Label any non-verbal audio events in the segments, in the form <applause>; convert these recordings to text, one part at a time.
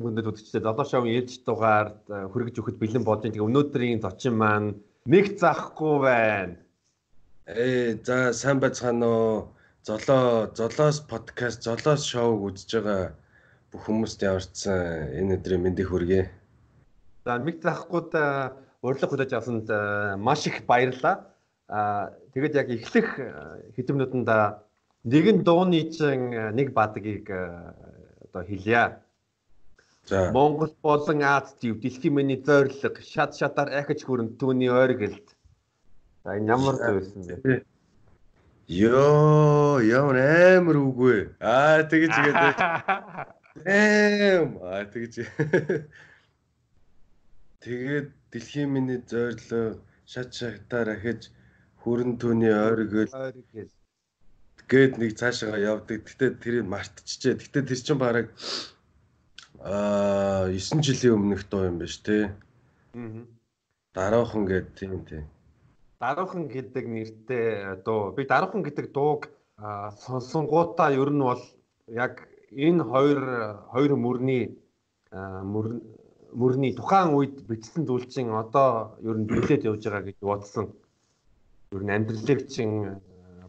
хүндэд үзэгчдээ долоо шоуын ээж дугаард хүргэж өгөхөд бэлэн болж байгаа. Өнөөдрийн зочин маань нэг заахгүй байна. Ээ за сайн байцгаана уу? Золоо золоос подкаст золоос шоуг үзэж байгаа бүх хүмүүст ямарчсан энэ өдрийн мэндийг хүргэе. За нэг заахгүйд урилга хүлээж авсанд маш их баярлалаа. Аа тэгэд яг эхлэх хэдэмнүүдэнд нэгэн дууны чин нэг бадгийг одоо хэлье. За Монгол болон Аз төв дэлхийн миний зорилго шат шатаар ахиж хүрэн түүний ойргэлд. За энэ ямар зүйлсэн бэ? Йоо, ямар амар үгүй. Аа тэгэж игээд. <laughs> Эм аа тэгэж. Тэгээд дэлхийн миний зорилго шат шатаар ахиж хүрэн түүний. Ойргөл гээд нэг цаашаа явдаг. Гэтэ тэрийг мартчихжээ. Гэтэ тэр чинь бараг Аа 9 жилийн өмнөх дуу юм байна ш тий. Аа. Даруухан гэдэг тийм тийм. Даруухан гэдэг нэртэй дуу. Би даруухан гэдэг дууг сонсонгуудаа ер нь бол яг энэ хоёр хоёр мөрний мөрний тухайн үед бичсэн зүйл чинь одоо ер нь биелээд явж байгаа гэж бодсон. Ер нь амьдралыг чинь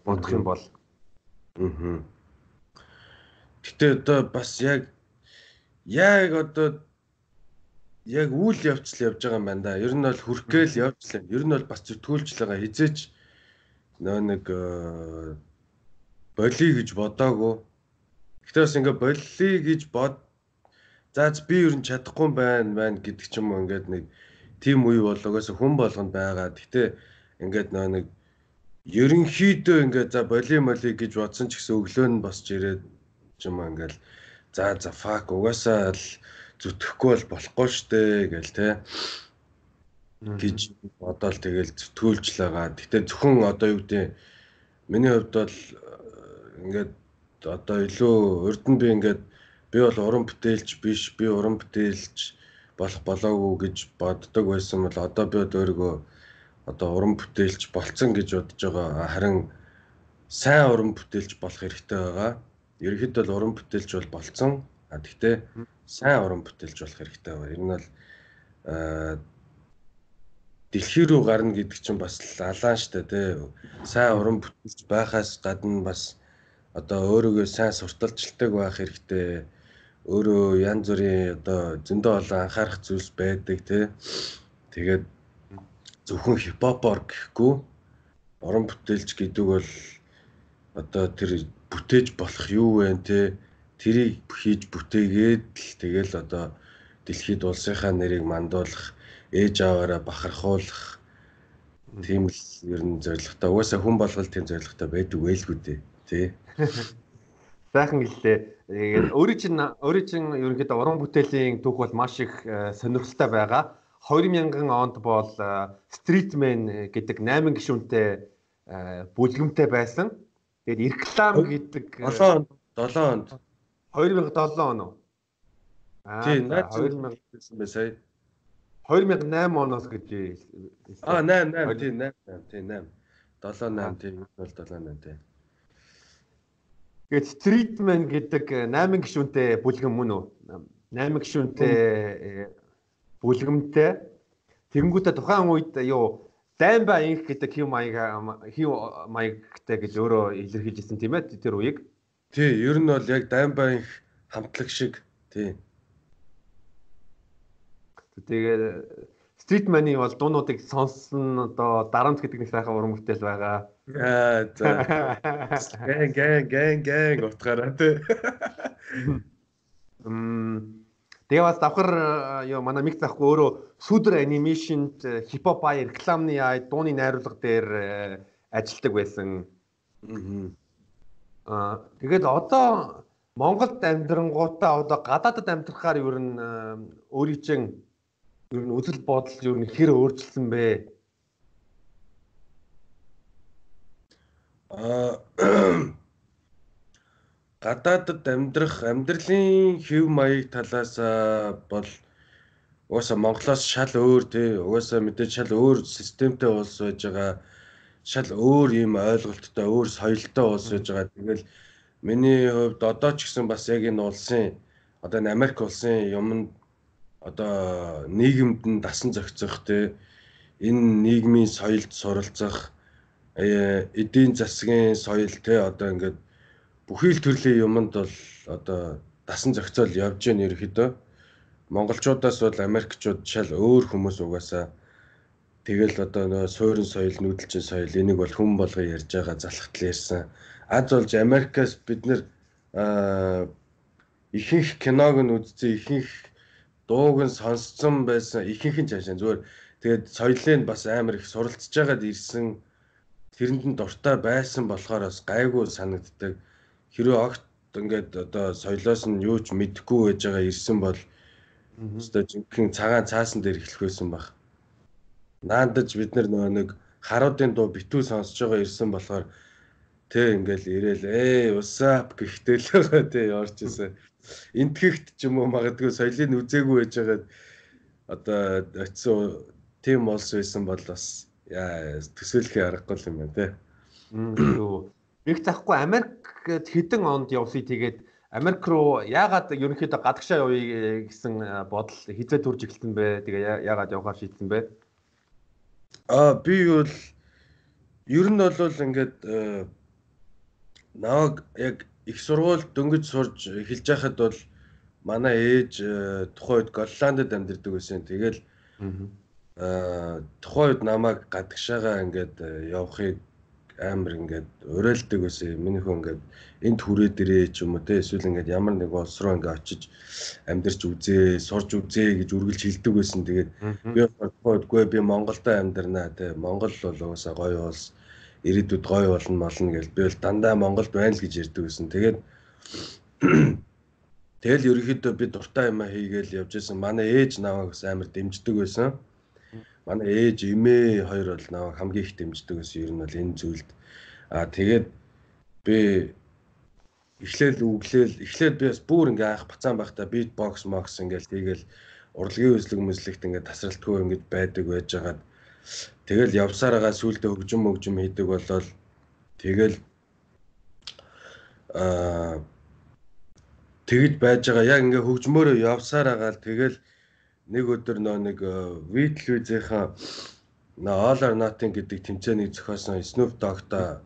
бодох юм бол. Аа. Гэтэ одоо бас яг яг одоо яг үйл явцл явж байгаа юм байна да. Ер нь бол хүрхгээл явцлаа. Ер нь бол бас зүтгүүлж байгаа хизээч нөө нэг э, болий гэж бодоагүй. Гэтэ бас ингээ болий гэж бод заац би ер нь чадахгүй байна байна гэдэг ч юм уу ингээд нэг тим үе бол угаасаа хүн болгонд байгаа. Гэтэ ингээд нөө нэг ерөнхийдөө ингээд за боли моли гэж бодсон ч гэсэн өглөө нь босч ирээд ч юм уу ингээд за за фак угаасаа л зүтгэхгүй бол болохгүй штэ гэл те гэж бодоол тэгэл зүтгүүлж л байгаа. Гэтэ зөвхөн одоо юу гэдэг миний хувьд бол э, ингээд одоо илүү урд нь би ингээд би бол уран бүтээлч биш би уран бүтээлч болох болоогүй гэж боддог байсан бол одоо би өөрийгөө одоо уран бүтээлч болцсон гэж бодож байгаа. Харин сайн уран бүтээлч болох хэрэгтэй байгаа ерөнхийдөө л уран бүтээлч бол болцсон. А тэгтээ сайн уран бүтээлч болох хэрэгтэй байна. Нь бол дэлхий рүү гарна гэдэг чинь бас алаан штэ тий. Сайн уран бүтээлч байхаас гадна бас одоо өөрийгөө сайн сурталчилдаг байх хэрэгтэй. Өөрөө янз бүрийн одоо зөндөө олон анхаарах зүйлс байдаг тий. Тэгээд зөвхөн хипхопор гэхгүй уран бүтээлч гэдэг бол одоо тэр бүтээж болох юу вэ те тэрийг хийж бүтээгээд л тэгэл одоо дэлхийд улсынхаа нэрийг мандуулах ээж аваараа бахархуулах тийм л ер нь зоригтой. Угаасаа хүн болгол тийм зоригтой байдаг байлгүй дээ. Тий. <laughs> Сайхан гэлээ. Тэгээд өөрийн чинь өөрийн чинь ерөнхийдөө уран бүтээлийн түүх бол маш их э, сонирхолтой байгаа. 2000 онд бол Streetman гэдэг 8 гишүүнтэй э, бүлгэмтэй байсан. Тэгээд реклам гэдэг 7 онд 7 онд 2007 он уу? Аа 2000 гэсэн бай сая. 2008 оноос гэж Аа 8 8 тийм 8 тийм 8. 7 8 тийм бол 7 8 тийм. Тэгээд Streetman гэдэг 8 гишүүнтэй бүлгэн мөн үү? 8 гишүүнтэй э, бүлгэмтэй тэгэнгүүтээ тухайн үед юу Даймба инх гэдэг хив маяг хив маягтай гэж өөрөө илэрхийлжсэн тийм ээ тэр үеийг. Тий, ер нь бол яг Даймба инх хамтлаг шиг тий. Тэгээд Street Money бол дуунуудыг сонссон одоо дарамт гэдэг нэг сайхан уран бүтээл байгаа. Аа за. Гэн гэн гэн гэн утгаараа тий. Мм Тэгээ бас давхар ёо манай миг захгүй өөрөө сүдэр анимашнд хипхоп ай рекламны ай дууны найруулга дээр э, ажилладаг байсан. Аа тэгээд одоо Монголд амьдрангуудаа одоо гадаадд амьдрахаар ер нь э, өөрийн чинь ер нь үзэл бодол ер нь хэр өөрчлөсөн бэ? Аа <clears throat> гадаадд амьдрах амьдралын хэв маяг талаас бол угаасаа Монголоос шал өөр тий. Угаасаа мэдээж шал өөр системтэй улс байж байгаа. Шал өөр юм ойлголттой өөр соёлтой улс байж байгаа. Тэгэл миний хувьд одоо ч гэсэн бас яг энэ улсын одоо энэ Америк улсын юмд одоо нийгэмд нь дасан зохицох те энэ нийгмийн соёлд суралцах э, эдийн засгийн соёл те одоо ингээд бүхий л төрлийн юмд бол одоо дасан зохицол явж гэн ерөөхдөө. Монголчуудаас бол америкчууд шал өөр хүмүүс угаасаа тэгэл одоо нөө суурин соёл нүүдэлчин соёл энийг бол хүн болгоо ярьж байгаа залхтал ярьсан. Аз болж америкаас бид нэр ихэнх киног нь үзсэн ихэнх дууг нь сонсцсон байсан ихэнх нь цаашаа зүгээр. Тэгээд соёлын бас амар их суралцж байгаад ирсэн тэрэнд нь дуртай байсан болохоор бас гайгүй санагддаг хэрвээ огт ингээд одоо соёлоос нь юу ч мэдэхгүй байж байгаа ирсэн бол өстой жинхэнэ цагаан цаасан дээр эхлэх байсан баг. Наандаж бид нөгөө нэг харуудын дуу битүү сонсож байгаа ирсэн болохоор тэг ингээл ирээл ээ усап гэхдээ л байгаа тэг явж ирсэн. Энтгэхт ч юм уу магадгүй соёлыг үзээгүй байж байгаад одоо очисон тим болс байсан бол бас яа төсөөлөхий аргагүй юм байна те. Нэг захгүй Америкт хэдэн онд явсыг тэгээд Америк руу яагаад ерөнхийдөө гадагшаа явъя гэсэн бодол хизээ төрж эхэлсэн бэ? Тэгээ яагаад явахаар шийдсэн бэ? Аа би бол ер нь бол ингээд нааг яг их сургууль дөнгөж сурж эхэлж байхад бол манай ээж тухайн үед Голландд амьдардаг байсан. Тэгэл аа тухайн үед намайг гадагшаага ингээд явахыг амар ингээд уриалдаг байсан. Миний хүн ингээд энд хүрээд ирээ ч юм уу те эсвэл ингээд ямар нэг улс руу ингээд очиж амьдарч үзээ, сурж үзээ гэж үргэлж хэлдэг байсан. Тэгээд би бодгоо би Монголдо амьдарнаа те. Монгол бол угаасаа гоё улс ирээдүйд гоё болно молно гэж би бол дандаа Монголд байна л гэж ярьдаг байсан. Тэгээд <clears throat> Тэгэл ерөнхийдөө би дуртай юм хийгээл явж исэн. Манай ээж намайг амар дэмждэг байсан манай ээж эмээ хоёр бол наваа хамгийн их дэмждэг гэсэн ер нь бол энэ зүйлд. Аа тэгээд би эхлээл үглээл эхлээд би бас бүр ингээ анх бацаан байхдаа бит бокс мокс ингээл тэгээл урлагийн үзлэг мэзлэгт ингээ тасралтгүй ингээ байдаг байж хагаад тэгэл явсараагаа сүулдэ хөгжим мөгжим хийдэг болол тэгэл аа тэгж байж байгаа. Яг ингээ хөгжмөөрөө явсараагаа тэгэл нэг өдөр нөө нэг Витлвизийнхаа нөө All Nothing гэдэг тэмцээнийг зохиосон Snoop Dogg-та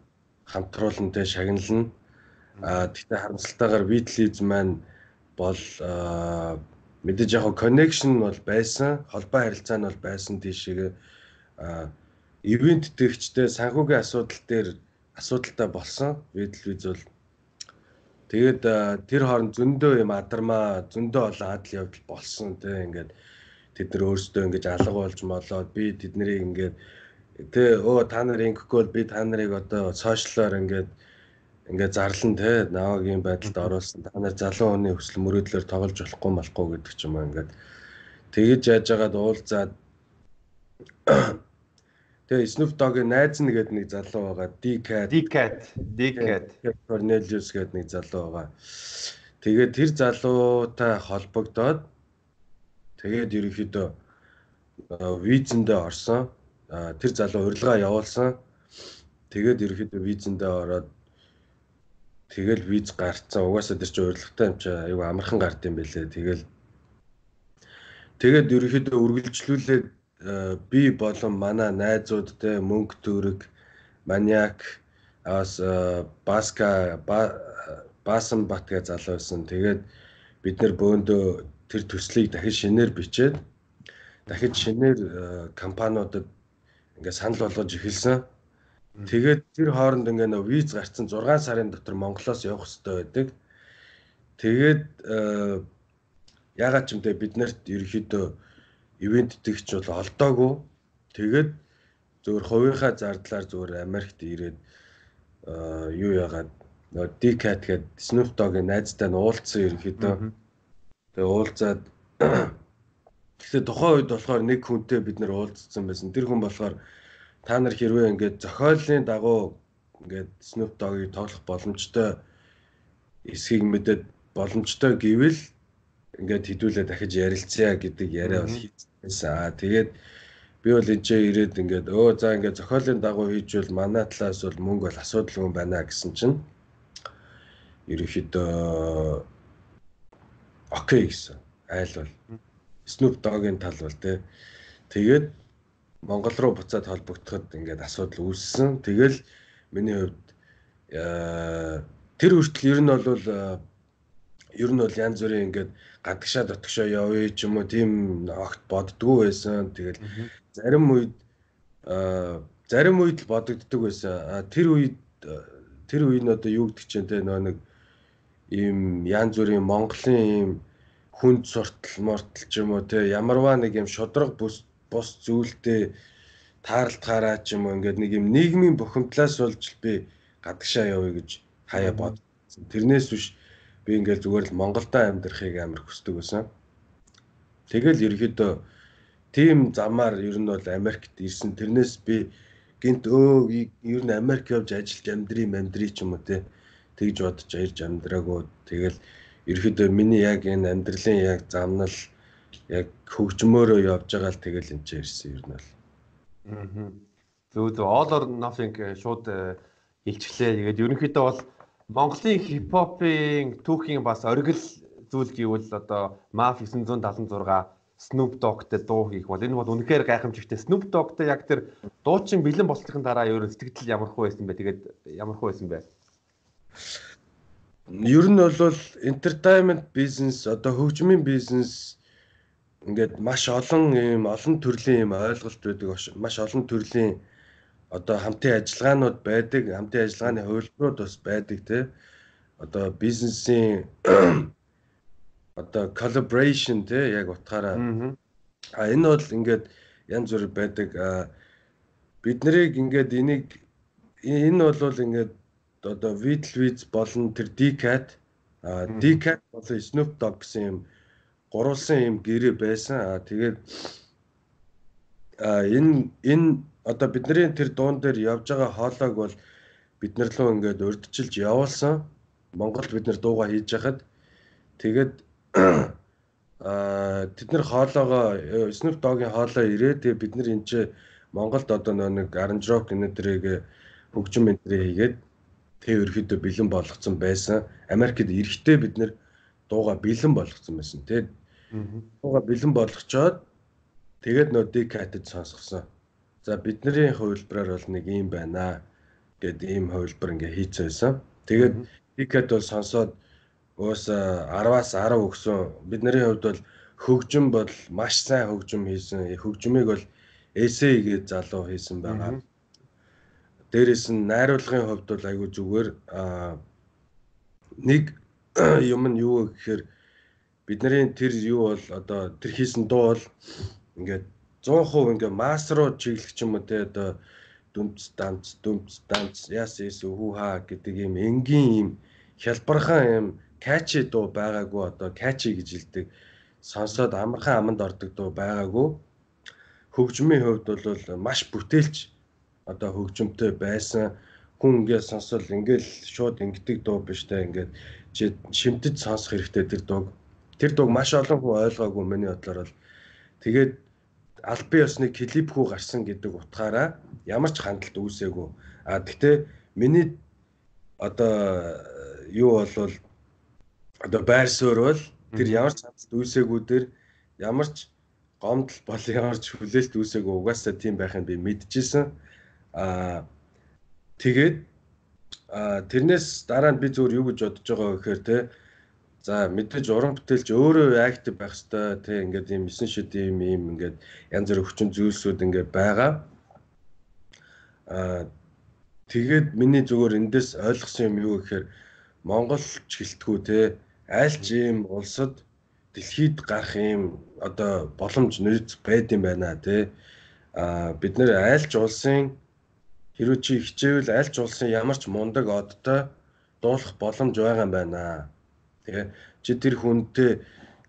хамтруулан тэ шагнална. А тэгтээ харамсалтайгаар Beatles маань бол мэдээж яг connection бол байсан, холбоо харилцаа нь бол байсан тийшээ ивент дэгчтэй санхүүгийн асуудал дээр асуудалтай болсон. Beatles бол Тэгээд тэр хооронд зөндөө юм адармаа зөндөө олон адал явдал болсон те ингээд тэд нар өөрсдөө ингэж алга болж молоод би тэднийг ингээд тэ өө та нар ингэхгүй би та нарыг одоо сошиалаар ингээд ингээд зарлан те навагийн байдалд оруулсан. Та нар залуу хүний хүсэл мөрөөдлөөр тоглож болохгүй малахгүй гэдэг ч юм аа ингээд тэгэж яаж яагаад уулзаад Тэгээ Snoop Dogg-ийн найз нь гэдэг нэг залуу байгаа. D-Cat. D-Cat. D-Cat. Cornelius гэдэг нэг залуу байгаа. Тэгээд тэр залуутай холбогдоод тэгээд ерөнхийдөө визэндээ орсон. Тэр залуу урилга явуулсан. Тэгээд ерөнхийдөө визэндээ ороод тэгэл виз гарцсан. Угаасаа тэр чинь урилгатай юм чи айгүй амархан гард юм бэлээ. Тэгэл тэгээд ерөнхийдөө үргэлжлүүлээд би болон манай найзууд те мөнгө төрөг маниак ас э, баска баасан бат гэж залуу байсан. Тэгээд бид нэр бөөндөө тэр төслийг дахиж шинээр бичээд дахиж шинээр э, компаниудад ингээ санал болгож эхэлсэн. Тэгээд тэр хооронд ингээ нөө виз гарцсан 6 сарын дотор Монголоос явах хэрэгтэй байдаг. Тэгээд ягаад ч юм те бид нарт ерөөхдөө ивент тэгч бол олдоогүй. Тэгээд зөвхөн хувийнхаа зардлаар зөвхөн Америкт ирээд юу яагаад нөө Dcat гээд Snoop Dogg-ийн найзтай нь уулзсан ерөнхийдөө. Тэгээ уулзаад <clears throat> гэхдээ тухайн үед болохоор нэг хүнтэй бид нэр уулзсан байсан. Тэр хүн болохоор та нар хэрвээ ингээд зохиолын дагуу ингээд Snoop Dogg-ыг тоглох боломжтой эсхийг мэдээд боломжтой гэвэл ингээд хідүүлээ дахиж ярилцъя гэдэг яриа бол хийсэн. Аа тэгээд би бол энэ ч ирээд ингээд өө за ингээд зохиолын дагуу хийжвэл манай талаас бол мөнгө бол асуудалгүй байна гэсэн чинь ерөнхийдөө окей гэсэн. Айл бол Snoop Dogg-ийн тал бол те. Тэгээд Монгол руу буцаад холбогдоход ингээд асуудал үүссэн. Тэгэл миний хувьд тэр хүртэл ер нь бол ер нь бол янз бүрийн ингээд гадагшаа дотгошоо явъя ч юм уу тийм огт боддгоо байсан. Тэгэл зарим үед зарим үед л бодогддог байсан. Тэр үед тэр үед нь одоо юу гэдэг чинь те нөө нэг ийм янз бүрийн Монголын ийм хүнд суртал мортал ч юм уу те ямарваа нэг юм шудраг бус бус зүйлтэй таарлтгаараа ч юм уу ингээд нэг юм нийгмийн бухимдлаас болж би гадагшаа явъя гэж хаяа бодсон. Тэрнээс биш би ингээд зүгээр л Монголдо амьдрахыг амар хүсдэг байсан. Тэгэл ерөөдөө тийм замаар ер нь бол Америкт ирсэн. Тэрнээс би гинт өө ер нь Америк явж ажиллаж амьдрий амьдрий ч юм уу те тэгж бодож ирж амьдраагүй. Тэгэл ерөөдөө миний яг энэ амьдралын яг замнал яг хөгжмөөрөө явж байгаа л тэгэл энэ ч ирсэн ер нь бол. Аа. Зөв зөв all or nothing шууд илчглээ. Тэгээд ерөнхийдөө бол Монголын хипхопын түүхийн бас оргил зүйл гэвэл одоо MAF 976 Snoop Dogg-тэй дуу хийх бол энэ бол үнэхээр гайхамшигтай. Snoop Dogg-тэй яг тэр дуучин бэлэн болсныхын дараа ер нь сэтгэл ямар хөө байсан бэ? Тэгээд ямар хөө байсан бэ? Ер нь бол entertainment business одоо хөгжмийн бизнес ингээд маш олон ийм олон төрлийн ийм ойлголт байдаг маш олон төрлийн одоо хамтын ажиллагаанууд байдаг хамтын ажиллагааны хувилбарууд бас байдаг те. Одоо бизнесийн <clears throat> одоо collaboration те яг утгаараа. А энэ бол ингээд янз бүр байдаг. Бид нарыг ингээд энийг энэ бол ингээд одоо Beatles болон тэр Dcat а Dcat болон Snoop Dogg гэсэн юм гурвалсан юм гэрээ байсан. Аа тэгээд а энэ энэ одоо бидний тэр дуун дээр явж байгаа хоолойг бол бид нар лөө ингээд урдчилж явуулсан. Монголд бид нар дууга хийж хахад тэгээд <clears throat> а тэд нар хоолоогоо Snoop Dogg-ийн хоолоо ирээ. Тэгээд бид нар энэ ч Монголд одоо нэг Aran Rock энэдрийг хөгжим энтрээ хийгээд тэг ерөөдөө бэлэн болгоцсон байсан. Америкт эрэхтэй бид нар дууга бэлэн болгоцсон байсан. Тэгээд дууга бэлэн болгочоод тэгээд нөө декатд сонсгосон. За бидний хувилбараар бол нэг юм байна гэд ийм хувилбар ингээ хийцээсэн. Тэгээд декат бол сонсоод уус 10-аас 10 өгсөн. Бидний хувьд бол хөгжим бол маш сайн хөгжим хийсэн. Хөгжмийг бол эсэй гэж залуу хийсэн байгаа. Дээрээс нь найруулгын хувьд бол айгүй зүгээр нэг <clears throat> юм нь юу гэхээр бидний тэр юу бол одоо тэр хийсэн дуу бол ингээд 100% ингээд масруу чиглэх ч юм уу те одоо дүмц данц дүмц данц яс яс хүү хаа гэдэг юм энгийн юм хялбархан юм качи дуу байгаагүй одоо качи гэж хэлдэг. Сонсоод амархан аманд ордог дуу байгаагүй. Хөгжмийн хувьд бол маш бүтээлч одоо хөгжмөнтэй байсан. Хүн ингээд сонсвол ингээд шууд ингэдэг дуу биш та ингээд шимтэд сонсох хэрэгтэй тэр дууг. Тэр дуг маш олон хүн ойлгоогүй миний бодлоор бол. Тэгээд албан ёсны клип хүү гарсан гэдэг утгаараа ямар ч хандлт үүсээгүй. А гэхдээ миний одоо юу болвол одоо байр суурь бол тэр ямар ч хандлт үүсээгүй дээр ямар ч гомдол бол ямар ч хүлээлт үүсээгүй угаасаа тийм байхыг би мэдчихсэн. А тэгээд тэрнээс дараа нь би зөвөр юу гэж бодож байгаа гэхээр те За мэдээж уран бүтээлч өөрөө актив байх хэрэгтэй тий ингээд ийм 9 шид ийм ийм ингээд янз бүр өвчин зүйлсүүд ингээд байгаа. Аа тэгээд миний зүгээр эндээс ойлгосон юм юу гэхээр Монголч гэлтгүү тий аль ч ийм улсад дэлхийд гарах ийм одоо боломж нөөц байд юм байна тий. Аа бид нэр аль ч улсын хэрвээ чи хичээвэл аль ч улсын ямар ч мундаг одтой дуулах боломж байгаа юм байна Тэгээ чи тэр хүнтэй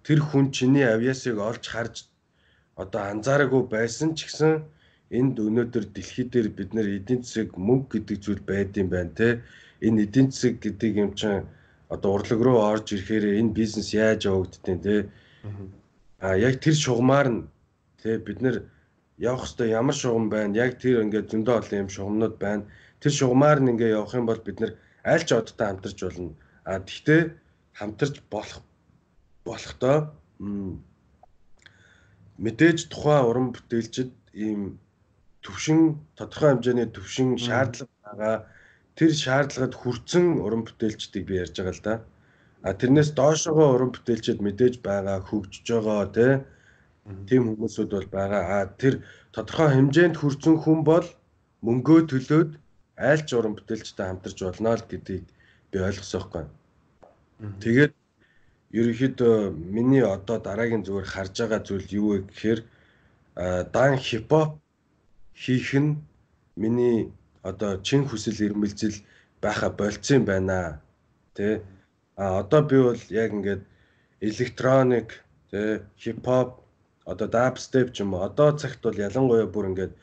тэр хүн чиний авьяасыг олж харж одоо анзаараагүй байсан ч гэсэн энд өнөөдөр дэлхий дээр бид нар эдийн засаг мөнгө гэдэг зүйл байд юм байна те. Энэ эдийн засаг гэдэг юм чинь одоо урлаг руу орж ирэхээр энэ бизнес яаж явагддیں۔ те. А яг тэр шугамар нь те бид нар явах хэвээр ямар шугам байна яг тэр ингээд зөндөө олон юм шугамнууд байна. Тэр шугамар нь ингээд явах юм бол бид нар аль ч одтой хамтарч болно. А тэгтээ хамтарч болох болохдоо мэдээж тухайн уран бүтээлчд ийм төвшин тодорхой хэмжээний төвшин шаардлага байгаа тэр шаардлагад хүрсэн уран бүтээлчдийг би ярьж байгаа л да. А тэрнээс доошогоо уран бүтээлчд мэдээж байгаа хөгжиж байгаа тий. Тим хүмүүсүүд бол байгаа. А тэр тодорхой хэмжээнд хүрсэн хүн бол мөнгөө төлөөд айлч уран бүтээлчтэй хамтарч болно л гэдгийг би ойлгосон байхгүй. Тэгээд ерөнхийдөө миний одоо дараагийн зүгээр харж байгаа зүйл юу вэ гэхээр дан хипхоп хийх нь миний одоо чин хүсэл эрмэлзэл байха болцсон байна. Тэ а одоо би бол яг ингээд электроник тэ хипхоп одоо дабстеп ч юм уу одоо цагт бол ялангуяа бүр ингээд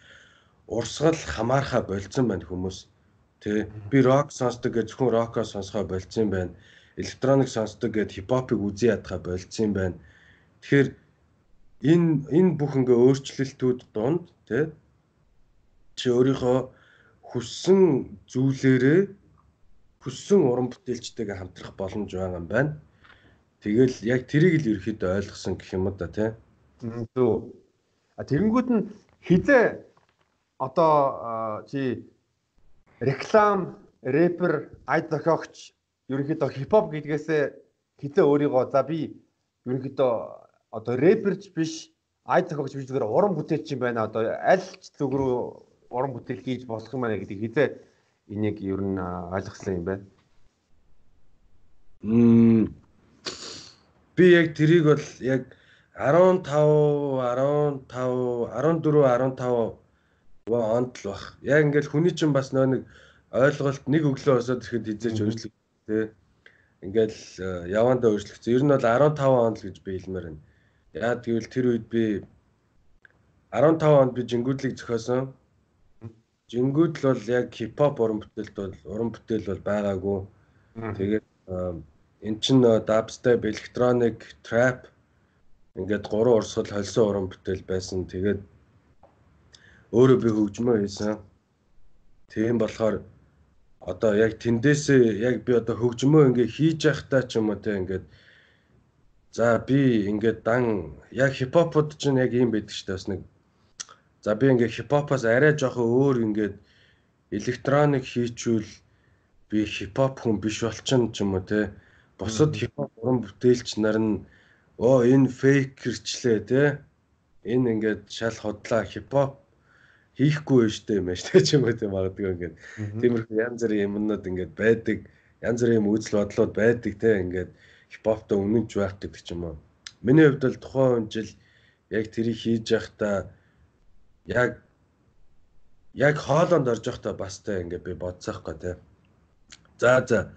урсгал хамаарха болцсон байна хүмүүс. Тэ би рок сонсдог гэж зөвхөн рокоо сонсгоо болцсон байна. Электроник сонсдог гэд хипхопыг үзий ядхаа болцсон байна. Тэгэхээр энэ энэ бүх ингээ өөрчлөлтүүд донд тэ чи өөрийнхөө хүссэн зүйлээрээ хүссэн уран бүтээлчтэйгээ хамтрах боломж байгаа юм байна. Тэгэл яг тэрийг л ерөөхдөө ойлгосон гэх юм да тий. Зөв. А тэгэнгүүт нь хизээ одоо чи реклам, рэпер, айд зохиогч ерөнхийдөө хипхоп гэдгээсээ хизээ өөрийгөө за би ерөнхийдөө одоо рэперч биш, айд зохиогч биш зүгээр уран бүтээлч юм байна. Одоо аль ч зүг рүү уран бүтээл хийж болох юм байна гэдэг хизээ энийг ер нь ойлгосон юм байна. Мм би яг тэрийг бол яг 15 15 14 15 онд л бах. Яг ингээл хүний чинь бас нөө нэг ойлголт нэг өглөө осоод ирэхэд хизээч өөрчлөг тий. Ингээл явандаа өөрчлөгдсөн. Ер нь бол 15 онд л гэж би хэлмээр байна. Яа гэвэл тэр үед би 15 онд би жингүүдлийг зохиосон. Жингүүд л бол яг хипхоп уран бүтээлд бол уран бүтээл бол байгаагүй. Тэгээд эн чин дабстеп, электроник, трап ингээд гурван урсгал холсон уран бүтээл байсан. Тэгээд өөрөө би хөгжмөө хийсэн. Тийм болохоор одоо яг тэндээсээ яг би одоо хөгжмөө ингээ хийж явахдаа ч юм уу те ингээд за би ингээд дан яг хипхопод ч яг юм байдаг шүү дээ бас нэг За би ингээ хипхопоос арай жоохон өөр ингээд электроник хийчүүл би хипхоп хүн биш болчихно ч юм уу те. Бусад хипхоп уран бүтээлч нар нь оо энэ фейкерчлээ те. Энэ ингээд шал хотлаа хипхоп хийхгүй штэ юм штэ ч юм уу те магадгүй ингээд. Тиймэрхүү янз бүрийн юмнууд ингээд байдаг. Янз бүрийн үзэл бодлууд байдаг те ингээд хипхоптой үнэнч байх гэдэг ч юм уу. Миний хувьд бол тухайн жил яг тэрийг хийж явахдаа яг яг хоолонд орж явахдаа бас тэ ингээ би бодсоохгүй те. За за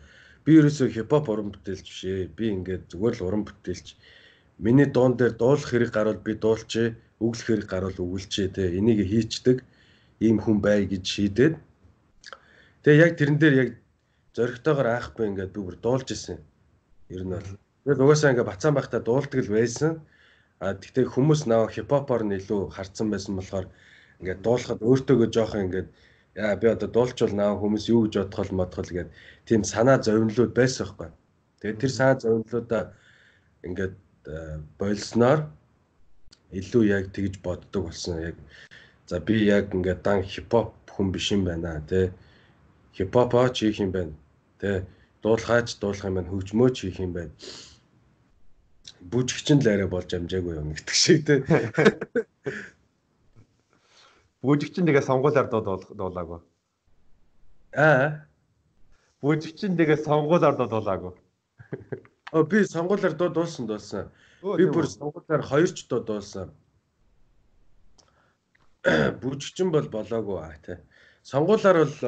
би ерөөсөө хипхоп уран бүтээлч биш ээ. Би ингээд зүгээр л уран бүтээлч. Миний дуун дээр дуулах хэрэг гарвал би дуулчээ, өглөх хэрэг гарвал өгүүлчээ те. Энийг хийчдэг ийм хүн бай гэж шийдээд. Тэгээ яг тэрэн дээр яг зөрөгтэйгээр аахгүй ингээд би бүр дуулж исэн. Ер нь бол. Тэгээд угаасаа ингээд бацаан байхдаа дуулдаг л байсан. А тэгтээ хүмүүс наа хипхопоор нь илүү харцсан байсан болохоор ингээд дуулахад өөртөөгөө жоохон ингээд яа би одоо дуулчвал наа хүмүүс юу гэж бодхол модхол гэдэг тийм санаа зовнилууд байсан байхгүй. Тэгээд тэр санаа зовнилуудаа ингээд болсноор илүү яг тэгж боддог болсон. Яг за би яг ингээд дан хипхоп хүн биш юм байна тий. Хипхопоо ч хийх юм байна. Тий. Дуулахаач дуулах юм байна, хөгжмөөч хийх юм байна бүжигчин л арай болж амжаагүй юм гэдэг шиг те. <laughs> Бүжигчин тэгээ сонгуулиар дуулаагүй. Аа. Бүжигчин тэгээ сонгуулиар дуулаагүй. Оо би сонгуулиар дуулсан дуулсан. Би бүр сонгуулиар хоёр ч дуулсан. <clears throat> Бүжигчин бол болоогүй аа те. Сонгуулиар бол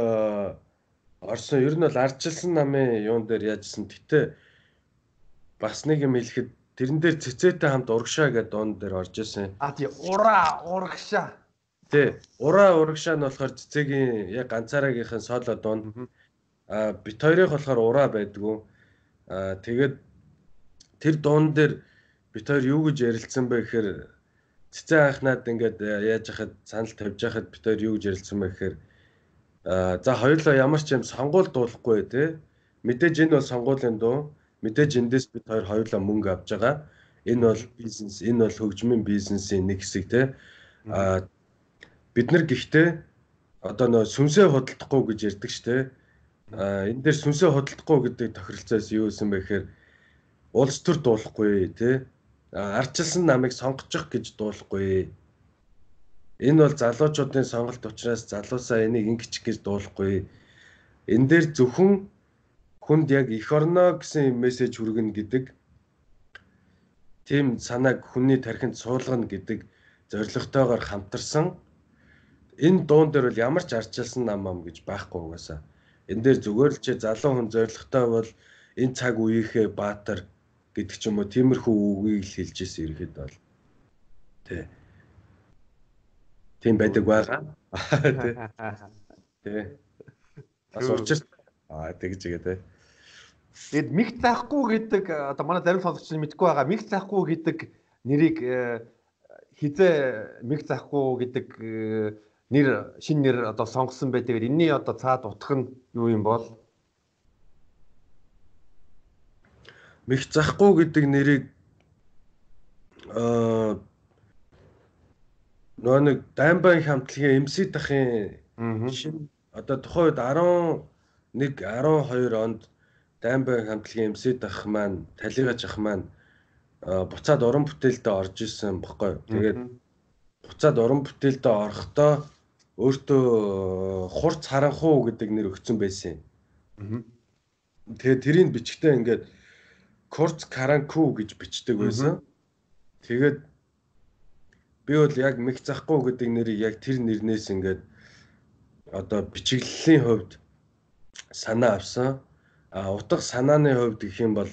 орсон ер нь бол ардчилсан намын юун дээр яажсэн. Гэтэ бас нэг юм хэлэхэд Тэрэн дээр цэцээтэй хамт урагшаа гэдэг дуун дээр орж исэн. А тий ураа урагшаа. Тий ураа урагшаа нь болохоор цэцээгийн яг ганцаараагийнхэн соло дуун. А бит хоёрыг болохоор ураа байдгүй. А тэгээд тэр дуун дээр бит хоёр юу гэж ярилцсан бэ гэхээр цэцэн анхнаад ингээд яаж яхад санал тавьж яхад бит хоёр юу гэж ярилцсан бэ гэхээр а за хоёулаа ямар ч юм сонгуул дуулахгүй те мэдээж энэ бол сонгуулийн дуу Мэдээж эндээс бид хоёр хоёулаа мөнгө авч байгаа. Энэ бол бизнес, энэ бол хөгжмийн бизнесийн нэг хэсэг те. А бид нар гэхдээ одоо нөө сүнсээ худалдахгүй гэж ярьдаг штэ. А энэ дээр сүнсээ худалдахгүй гэдэг тохиролцоос юу гэсэн бэ гэхээр улс төр дуулахгүй те. Арчилсан намыг сонгочих гэж дуулахгүй. Энэ бол залуучуудын сонголт учраас залуусаа энийг ингэчих гэж дуулахгүй. Энэ дээр зөвхөн хүнд яг эх орно гэсэн мессеж хүргэнэ гэдэг тийм санааг хүний тархинд суулгана гэдэг зорилготойгоор хамтарсан энэ дуун дээр бол ямар ч арчилсан нам ам гэж байхгүй угаасаа. Энэ дээр зүгээр л чи залуу хүн зорилготой бол энэ цаг үеийнхээ баатар гэдэг ч юм уу тиймэрхүү үгийг л хэлж ирсэн ирэхэд бол тий. Тийм байдаг байгаа. Тий. Тий. Бас учир аа тэгж игээ тий. Тэгэд мих заахгүй гэдэг одоо манай зарим сонсогч нь мэдгүй байгаа. Мих заахгүй гэдэг нэрийг э, хизээ мих заахгүй гэдэг э, нэр шин нэр одоо сонгосон байдаг. Энийний одоо цаад утга нь юу юм бол? Мих захгүй гэдэг нэрийг аа нөө нэг даймбан хамтлагийн MC дахын шин одоо тухайн үед 11 12 онд Даймбай хамтлагийн MC дах маань талигач ах маань буцаад уран бүтээлдээ орж исэн бохоггүй. Тэгээд буцаад уран бүтээлдээ орохдоо өөртөө хурц харанхуу гэдэг нэр өгсөн байсан. Тэгээд тэрийг бичгтээ ингээд Курц Каранку гэж бичдэг байсан. Тэгээд би бол яг мэх захгүй гэдэг нэрийг яг тэр нэрнээс ингээд одоо бичиглэлийн хувьд санаа авсан. А утга санааны хувьд гэх юм бол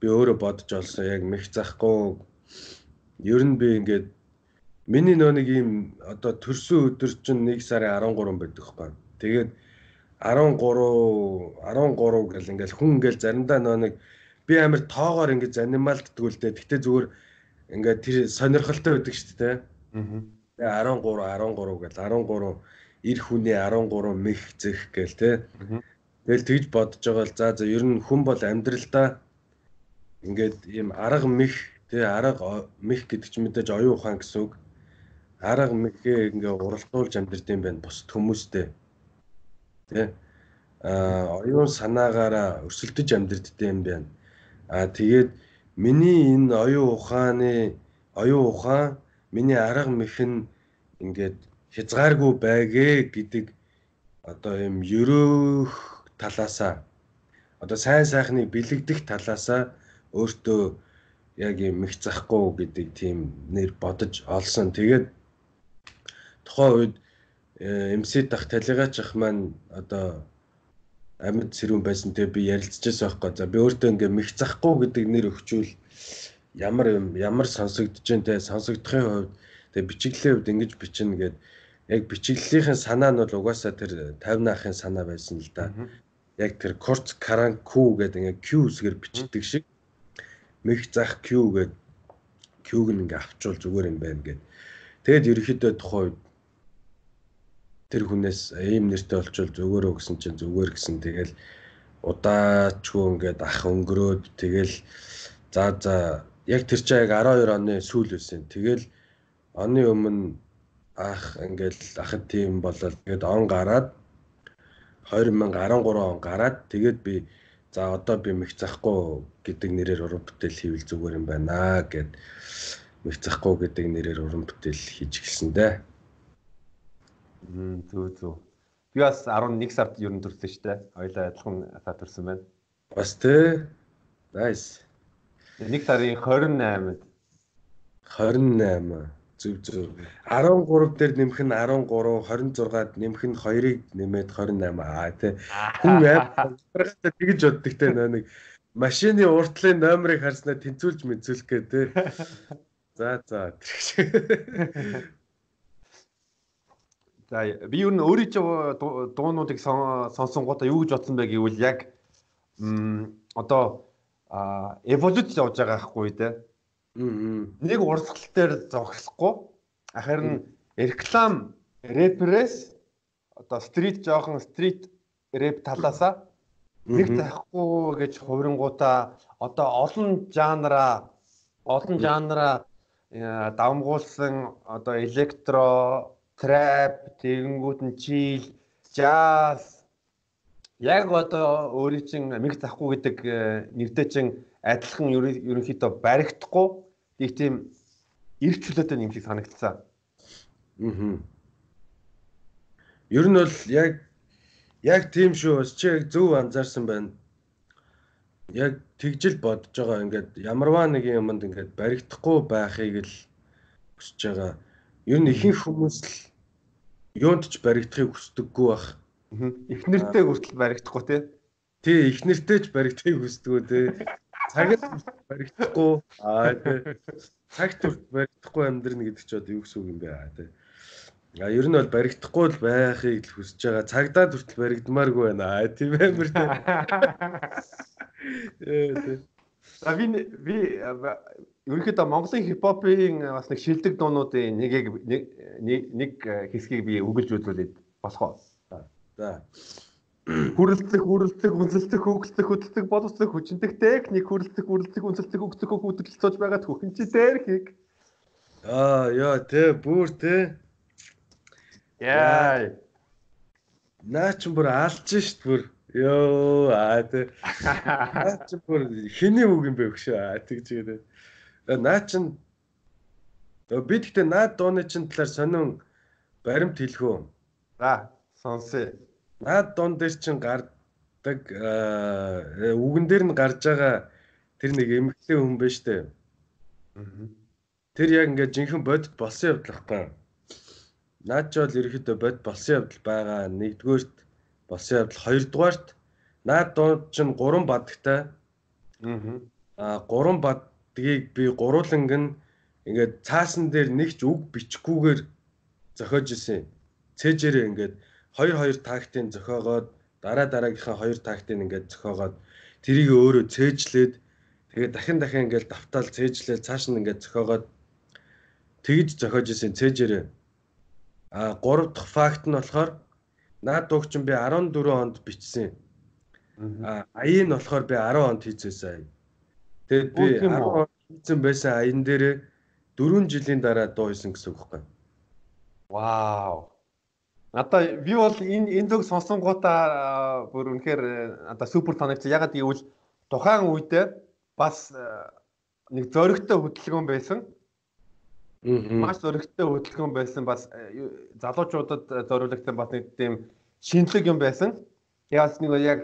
би өөрөө бодож олсон яг мэх захгүй ер нь би ингээд миний нөө нэг юм одоо төрсөн өдөр чинь 1 сарын 13 байдаг хгүй. Тэгээд 13 13 гэл ингээл хүн ингээл заримдаа нөө нэг би амар тоогоор ингээд занималддаг л дээ. Гэтэ зүгээр ингээд тэр сонирхолтой байдаг шүү дээ. Аа. 13 13 гэл 13 эр хүний 13 мэх зэх гээл те. Аа Тэгэл тэгж бодож байгаа л за за ер нь хүн бол амьдралдаа ингээд ийм арга мэх тэгээ арга мэх гэдэг чинь мэдээж оюун ухаан гэсэн үг. Арга мэхээ ингээ уралдуулж амьдрдсан байх бусд хүмүүстэй. Тэ а оюун санаагаараа өрсөлдөж амьдрдсан юм байна. А тэгээд миний энэ оюун ухааны оюун ухаан миний арга мэх нь ингээд хязгааргүй байгээ гэдэг одоо юм ерөөх талаасаа одоо сайн сайхныг бэлэгдэх талаасаа өөртөө яг юм их захгүй гэдэг тийм нэр бодож олсон. Тэгээд тухайн үед э, дах талигач ах маань одоо амьд сэрүүн байсан тэгээ би ярилцчихсан байхгүй. За би өөртөө ингээ мэх захгүй гэдэг нэр өгчүүл. Ямар юм ямар сонсогдож जैन те сонсогдохын хувьд тэгээ бичиглэлийн хувьд ингэж бичнэ гэд. Яг бичиглэлийнхэн санаа нь бол угаасаа тэр 50 наахын санаа байсан л да. Яг тэр Корц Каранку гэдэг ингээ Q үсгээр бичдэг шиг. Мэх зах Q гэдэг Q-г ингээ авчвал зүгээр юм байна гэд. Тэгэд ерөөхдөө тухайн үед тэр хүнээс ийм нэртэй болчвол зүгээрөө гэсэн чинь зүгээр гэсэн тэгэл удаачгүй ингээд ах өнгөрөөд тэгэл за за яг тэр чинь яг 12 оны сүүл байсан. Тэгэл оны өмнө ах ингээд ахад тийм болол тэгээд он гараад 2013 он гараад тэгээд би за одоо би мэх захгүй гэдэг нэрээр уран бүтээл хийвэл зүгээр юм байна гэд мэх захгүй гэдэг нэрээр уран бүтээл хийж эхэлсэн дээ. Зүг зүг. Би бас 11 сард ер нь төрсөн шүү дээ. Хоёлаа адилхан сар төрсөн байна. Бас тий. Nice. 1 сарын 28-нд 28 Зүг зүг. 13 дээр нэмэх нь 13, 26-ад нэмэх нь 2-ыг нэмээд 28 аа тий. Хүн амаргата тэгж боддог те нэг машины уртлын номерыг харснаа тэнцүүлж мэдүүлэх гээ тий. За за За би юу н өөрийнхөө дуунуудыг сонсон гоо юу гэж бодсон бэ гэвэл яг одоо эволюц явж байгаа хгүй те. Нэг урсгал дээр зогсохгүй. Харин реклам рэперээс одоо стрит жоохон стрит рэп талаасаа нэг тахгүй гэж хувирингуудаа одоо олон жанра олон жанра э, давмгуулсан одоо электро, трап, тэгэнгүүт нь чил, жаз яг одоо өөрийн чин миг тахгүй гэдэг э, нэртэй чин адилхан ерөнхийдөө баригдахгүй нэг тийм эрт чөлөөтэй юм шиг санагдсан. Аа. Ер нь бол яг яг тийм шүү бас чи яг зөв анзаарсан байна. Яг тэгжил бодож байгаа ингээд ямарваа нэг юмд ингээд баригдахгүй байхыг л хүсэж байгаа. Ер нь ихэнх хүмүүс л юунд ч баригдахыг хүсдэггүй бах. Эхнэртэй хүртэл баригдахгүй тий. Тий, эхнэртэй ч баригдахыг хүсдэггүй тий. Цагт баригдахгүй аа тий. Цагт баригдахгүй амьдрна гэдэг ч одоо юу гэсэн үг юм бэ аа тий. А ер нь бол баригдахгүй л байхыг л хүсэж байгаа. Цагдаа хүртэл баригдмааргүй байна. Аа тийм амар <laughs> тий. А би би ерөнхийдөө Монголын хипхопын бас нэг шилдэг дуунуудын нэгийг нэг хэсгийг би өгүүлж үзүүлээд болох уу? За. Хүрлцэх, хүрлцэх, үнсэлцэх, хөгөлцөх, хөдөлцөх, боловсрох, хүчнэх техник, хүрлцэх, хүрлцэх, үнсэлцэх, хөгөлцөх, хөдөлцөж байгаа хөхөнчи техник. Аа, яа, тэ, бүр тэ. Яа. Наа ч бүр алж шít бүр. Йоо аа тэ. <laughs> Наа ч бүр хэний үг юм бэ аа тэгж тэгээд. Наа чин би тэгтээ наад дууны чин талаар сонин баримт хэлхүү. За сонсъё. Наад дуун дээр чин гардаг үгэн дээр нь гарч байгаа тэр нэг эмэгтэй хүн байна штэ. Тэр яг ингээд жинхэнэ бодит болсон явдал байхгүй. Наад ч бол ерөөхдөө бод болсон явдал байгаа. Нэгдүгээрт болсон явдал, хоёрдугаарт наад дууд чинь гурван бадагтай. Аа гурван бадгийг би гурууланг нь ингээд цаасан дээр нэгч үг бичгүүгээр зохиож исэн. Цээжээрээ ингээд хоёр хоёр тактын зохиогоод дараа дараагийнхаа хоёр тактыг ингээд зохиогоод тэрийг өөрөө цээжлээд тэгээд дахин дахин ингээд давтаал цээжлээл цааш нь ингээд зохиогоод тэгж зохиож исэн цээжээрээ А 3 дахь факт нь болохоор наад дугчин би 14 онд бичсэн. А аян нь болохоор би 10 онд хийжсэн. Тэгээд би 10 онд хийсэн байсан аян дээр 4 жилийн дараа дуу хийсэн гэсэн үг байхгүй. Вау. Надаа би бол энэ энэ дог сонсонгуудаа бүр үнэхээр надаа супер санагч. Ягаад гэвэл тухайн үедээ бас нэг зөрөгтэй хөдөлгөөн байсан. Маш зөрөгтэй хөдөлгөөн байсан бас э, залуучуудад зориулагдсан бас нэг тийм шинэлэг юм байсан. Яас нэг яг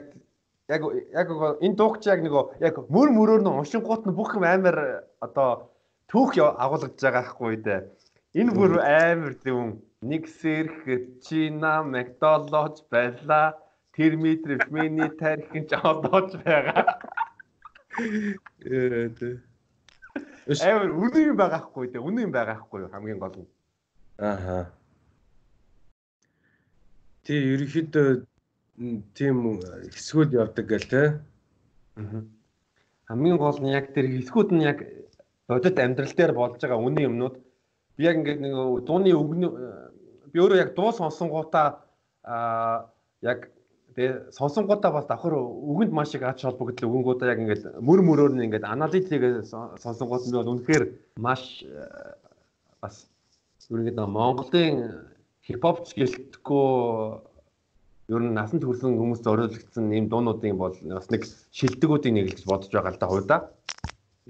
яг яг энэ дуугч яг нэг яг мөр мөрөөр нь уншингууд нь бүх юм амар одоо түүх агуулгаж байгаа хгүй дээ. Энэ бүр амар зөв нэг сэрх чина Макдональдс байлаа. Термитр мини тархин ч одоож байгаа. Ээ. Амар үнэн юм байгаа хгүй дээ. Үнэн юм байгаа хгүй хамгийн гол нь. Ааха. Тий, ерөнхийдөө тийм хэсгүүд явдаг гэл те. Аа. Хамгийн гол нь яг тэр хэсгүүд нь яг бодит амьдрал дээр болж байгаа үнэн юмнууд би яг ингээд нэг дууны өгнө би өөрөө яг дуу сонсонгуудаа аа яг Тэгээ сонсонгуудаа бас давхар үгэнд маш их ач холбогдол өгөнгүүдээ яг ингээд мөр мөрөөр нь ингээд аналитик сонсонгууд нь бол үнэхээр маш э, бас юу нэг Монголын хипхоп гэлтгүү ер нь насанд хүрсэн хүмүүс зориулагдсан ийм дуунуудын бол бас нэг шилдэгүүдийн нэг л гэж бодож байгаа л да хувьдаа.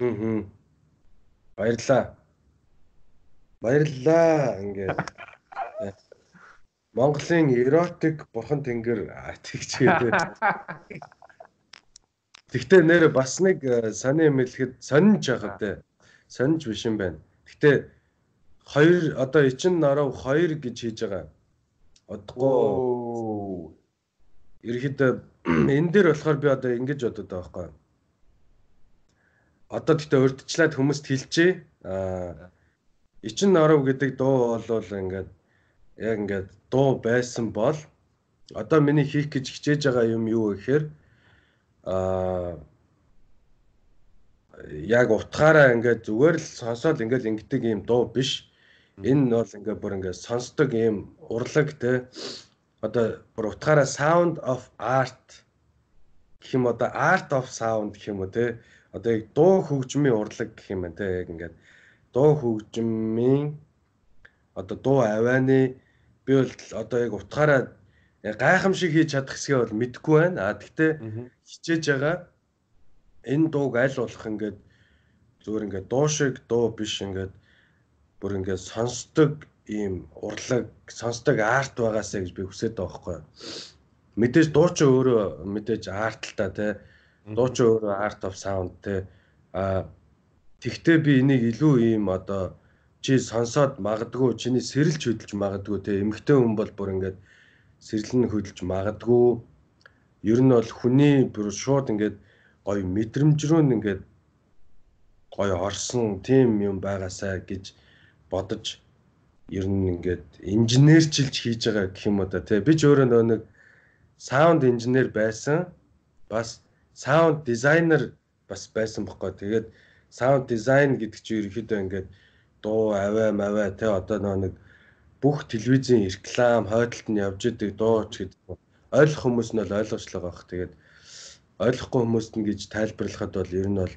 Аа. Баярлаа. Баярлаа ингээд Монголын эротик бурхан тэнгэр тэгч гэдэг. Гэхдээ нэр бас нэг э, сони юм хэлэхэд сонинж байгаа те. Сонинж биш юм байна. Гэхдээ хоёр одоо эчин норов хоёр гэж хийж байгаа. Одохгүй. Ерхэд <clears throat> энэ дээр болохоор би одоо ингэж бодод байгаа байхгүй. Одоо гэхдээ урдчлаад хүмүүст хэлчихээ. Аа эчин норов гэдэг дуу бол ингээд яг ингээд дуу байсан бол одоо миний хийх гэж хичээж байгаа юм юу гэхээр аа яг утгаараа ингээд зүгээр л сонсоод ингээд ингэдэг юм дуу биш. Энэ бол ингээд бүр ингээд сонсдог юм урлаг те. Одоо бүр утгаараа sound of art гэх юм одоо art of sound гэх юм уу те. Одоо яг дуу хөгжмийн урлаг гэх юм байна те. Яг ингээд дуу хөгжмийн одоо дуу авианы би бол одоо яг утгаараа гайхамшиг хийж чадах хэсгээ бол мэдэхгүй байна. А тэгтээ хичээж байгаа энэ дууг аль болох ингээд зүгээр ингээд дуу шиг дуу биш ингээд бүр ингээд сонсдог ийм урлаг сонсдог арт байгаасаа гэж би хүсэж байгаа байхгүй. Мэдээж дуучин өөрөө мэдээж арт л та тий. Дуучин өөрөө art of sound тий. А тэгтээ би энийг илүү ийм одоо чи сонсоод магадгүй чиний сэрэлж хөдөлж магадгүй тий. Эмэгтэй хүн бол бүр ингээд сэрлэн хөдөлж магадгүй. Ер нь бол хүний бүр шууд ингээд гоё мэдрэмж рүү ингээд гоё орсон тийм юм байгаасаа гэж бодож ер нь ингээд инженерчилж хийж байгаа гэх юм уу та тий би ч өөрөө нөө нэг саунд инженер байсан бас саунд дизайнер бас байсан бохоо тэгээд саунд дизайн гэдэг чинь ерөөхдөө ингээд дуу аваа маваа тий одоо нэг бүх телевизийн реклам хойдолд нь явж идэг дуу ч гэдэг ойлгох хүмүүс нь бол ойлгочлоо байх тэгээд ойлгохгүй хүмүүст нь гэж тайлбарлахад бол ер нь бол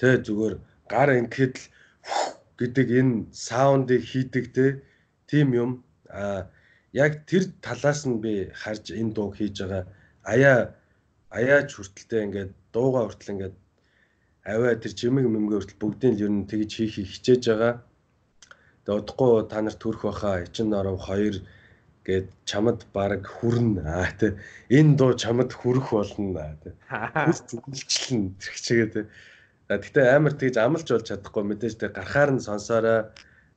тий зүгээр гар ингээд л гэдэг энэ саундыг хийдэг те тийм юм. А яг тэр талаас нь би харж энэ дууг хийж байгаа. Аяа аяач хүртэлтэй ингээд дууга хүртэл ингээд аваа тэр жимэг мэмгээ хүртэл бүгдийг л ер нь тэгж хийхийг хичээж байгаа. Тэгээ удахгүй та нарт төрөх баха эчин норов 2 гээд чамд баг хүрнэ аа тэ энэ дуу чамд хүрэх болно аа тэ <laughs> хүс зүгэлжлэн тэр чигээ тэ Гэтэ амар тэгж амлж болж чадахгүй мэдээж тэг гарахаар нь сонсоорой.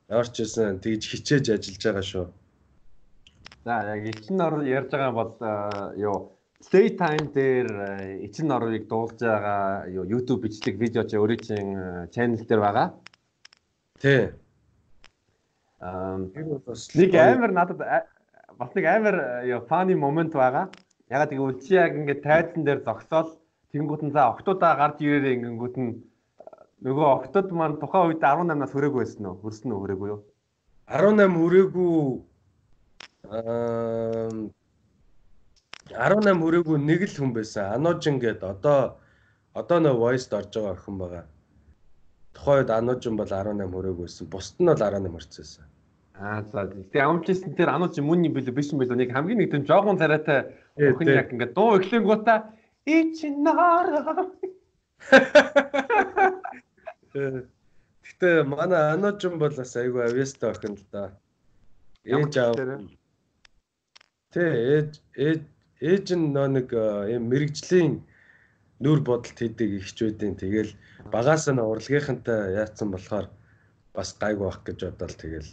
Ямар ч байсан тэгж хичээж ажиллаж байгаа шүү. За яг эчин ор ярьж байгаа бол юу Playtime дээр эчин орыг дуулж байгаа YouTube бичлэг видео чи өөрийн чин channel дээр байгаа. Тий. Аа нэг амар надад бас нэг амар юу funny moment байгаа. Ягаад гэвэл чи яг ингээд тайзан дээр зогсоод Тэнгүүт нь за октоудаа гарч ирээрээ ингэнгүүт нь нөгөө октод маань тухайн үед 18-аас хүрээгүй байсан уу? Хүрсэн үү хүрээгүй юу? 18 хүрээгүй аа 18 хүрээгүй нэг л хүн байсан. Аножин гээд одоо одоо нөө voice-д орж байгаа охин байгаа. Тухайн үед Аножин бол 18 хүрээгүй байсан. Бусд нь бол 18 хүрсэн. Аа за. Тэгээ амжсэн тэр Аножин мөн юм билүү биш юм билүү? Нэг хамгийн нэг тийм жоохон царайтай охин яг ингээд дуу эхлэнгуудаа Ичнара. Гэтэ манай Аножин бол бас айгүй авьяастай охин л да. Ээж аав. Тэ ээж ээж ээж нь нөө нэг юм мэрэгжлийн нүр бодолт хийдэг ихчүүдийн тэгэл багаас нь урлагийнхантай яатсан болохоор бас гайгүй байх гэж бодоод тэгэл